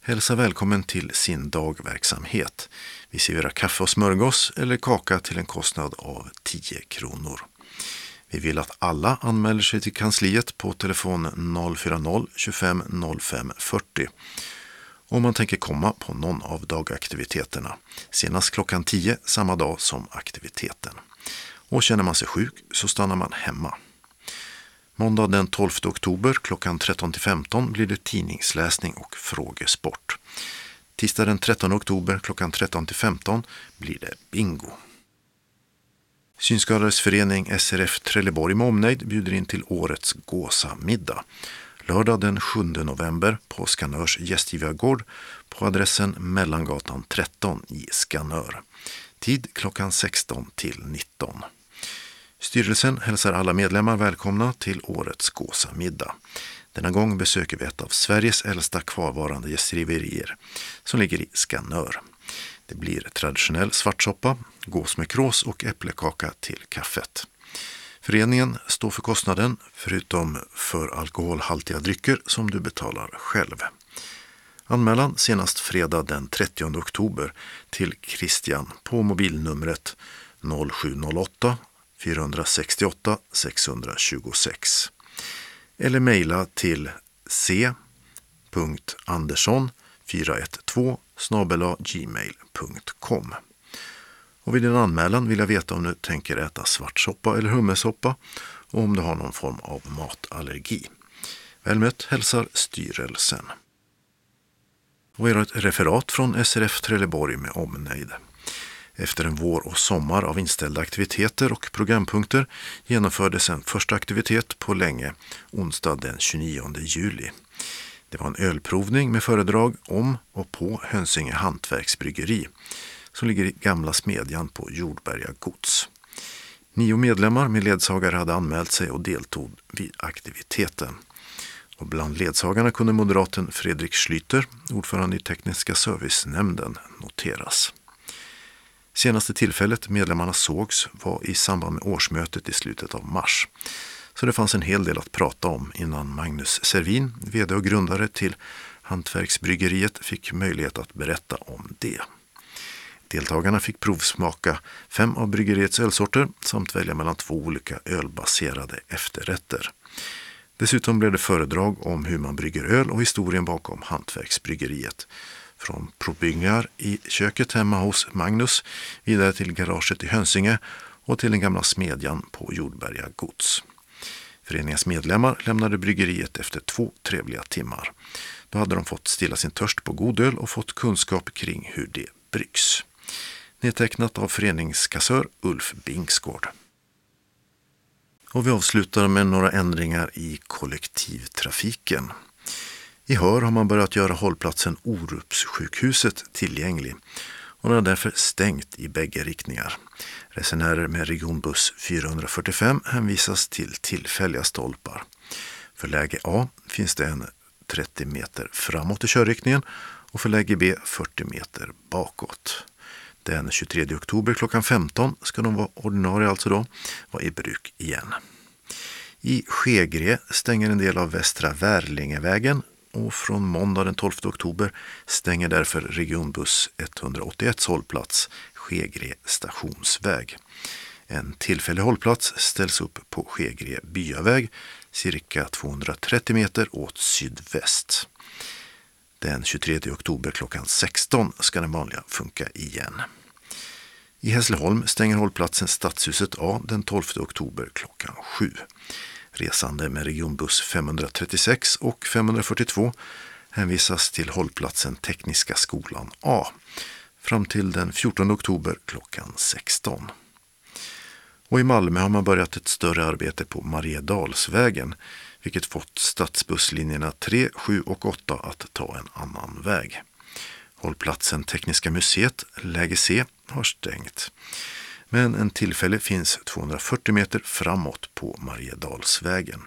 hälsar välkommen till sin dagverksamhet. Vi serverar kaffe och smörgås eller kaka till en kostnad av 10 kronor. Vi vill att alla anmäler sig till kansliet på telefon 040-25 05 40 om man tänker komma på någon av dagaktiviteterna, senast klockan 10 samma dag som aktiviteten. Och känner man sig sjuk så stannar man hemma. Måndag den 12 oktober klockan 13-15 blir det tidningsläsning och frågesport. Tisdag den 13 oktober klockan 13-15 blir det bingo. Synskadades förening SRF Trelleborg med omnejd bjuder in till årets gåsamiddag. Lördag den 7 november på Skanörs gästgivargård på adressen Mellangatan 13 i Skanör. Tid klockan 16 till 19. Styrelsen hälsar alla medlemmar välkomna till årets gåsamiddag. Denna gång besöker vi ett av Sveriges äldsta kvarvarande gästgiverier som ligger i Skanör. Det blir traditionell svartsoppa, gås med krås och äpplekaka till kaffet. Föreningen står för kostnaden, förutom för alkoholhaltiga drycker som du betalar själv. Anmälan senast fredag den 30 oktober till Christian på mobilnumret 0708 468 626 eller mejla till c.andersson 412 gmail.com. Och vid din anmälan vill jag veta om du tänker äta svartsoppa eller hummersoppa och om du har någon form av matallergi. Väl mött hälsar styrelsen. Och är ett referat från SRF Trelleborg med omnejd. Efter en vår och sommar av inställda aktiviteter och programpunkter genomfördes en första aktivitet på länge onsdag den 29 juli. Det var en ölprovning med föredrag om och på Hönsinge hantverksbryggeri som ligger i Gamla Smedjan på Jordberga gods. Nio medlemmar med ledsagare hade anmält sig och deltog vid aktiviteten. Och bland ledsagarna kunde moderaten Fredrik Schlüter, ordförande i Tekniska servicenämnden, noteras. Senaste tillfället medlemmarna sågs var i samband med årsmötet i slutet av mars. Så det fanns en hel del att prata om innan Magnus Servin, vd och grundare till Hantverksbryggeriet, fick möjlighet att berätta om det. Deltagarna fick provsmaka fem av bryggeriets ölsorter samt välja mellan två olika ölbaserade efterrätter. Dessutom blev det föredrag om hur man brygger öl och historien bakom Hantverksbryggeriet. Från probyggar i köket hemma hos Magnus vidare till garaget i Hönsinge och till den gamla smedjan på Jordberga gods. Föreningens medlemmar lämnade bryggeriet efter två trevliga timmar. Då hade de fått stilla sin törst på god öl och fått kunskap kring hur det bryggs. Nedtecknat av föreningskassör Ulf Bingsgård. Och vi avslutar med några ändringar i kollektivtrafiken. I Hör har man börjat göra hållplatsen Orupssjukhuset tillgänglig och den är därför stängt i bägge riktningar. Resenärer med regionbuss 445 hänvisas till tillfälliga stolpar. För läge A finns det en 30 meter framåt i körriktningen och för läge B 40 meter bakåt. Den 23 oktober klockan 15 ska de vara ordinarie alltså då, vara i bruk igen. I Skegre stänger en del av Västra Värlingevägen och från måndag den 12 oktober stänger därför regionbuss 181 hållplats Skegre stationsväg. En tillfällig hållplats ställs upp på Skegre byaväg cirka 230 meter åt sydväst. Den 23 oktober klockan 16 ska den vanliga funka igen. I Hässleholm stänger hållplatsen Stadshuset A den 12 oktober klockan 7. Resande med regionbuss 536 och 542 hänvisas till hållplatsen Tekniska skolan A fram till den 14 oktober klockan 16. Och i Malmö har man börjat ett större arbete på Mariedalsvägen vilket fått stadsbusslinjerna 3, 7 och 8 att ta en annan väg. Hållplatsen Tekniska museet, läge C, har stängt. Men en tillfälle finns 240 meter framåt på Mariedalsvägen.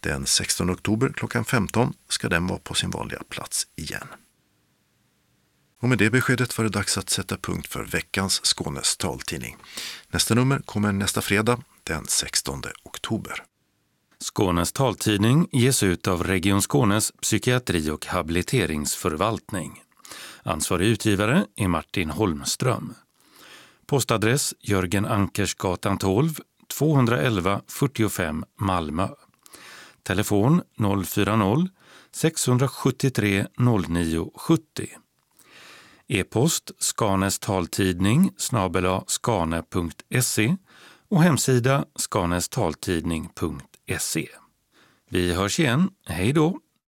Den 16 oktober klockan 15 ska den vara på sin vanliga plats igen. Och med det beskedet var det dags att sätta punkt för veckans Skånes taltidning. Nästa nummer kommer nästa fredag den 16 oktober. Skånes taltidning ges ut av Region Skånes psykiatri och habiliteringsförvaltning. Ansvarig utgivare är Martin Holmström. Postadress Jörgen Ankersgatan 12, 211 45 Malmö. Telefon 040-673 0970. E-post Skanes taltidning snabela skane.se och hemsida skanestaltidning.se. Vi hörs igen. Hej då!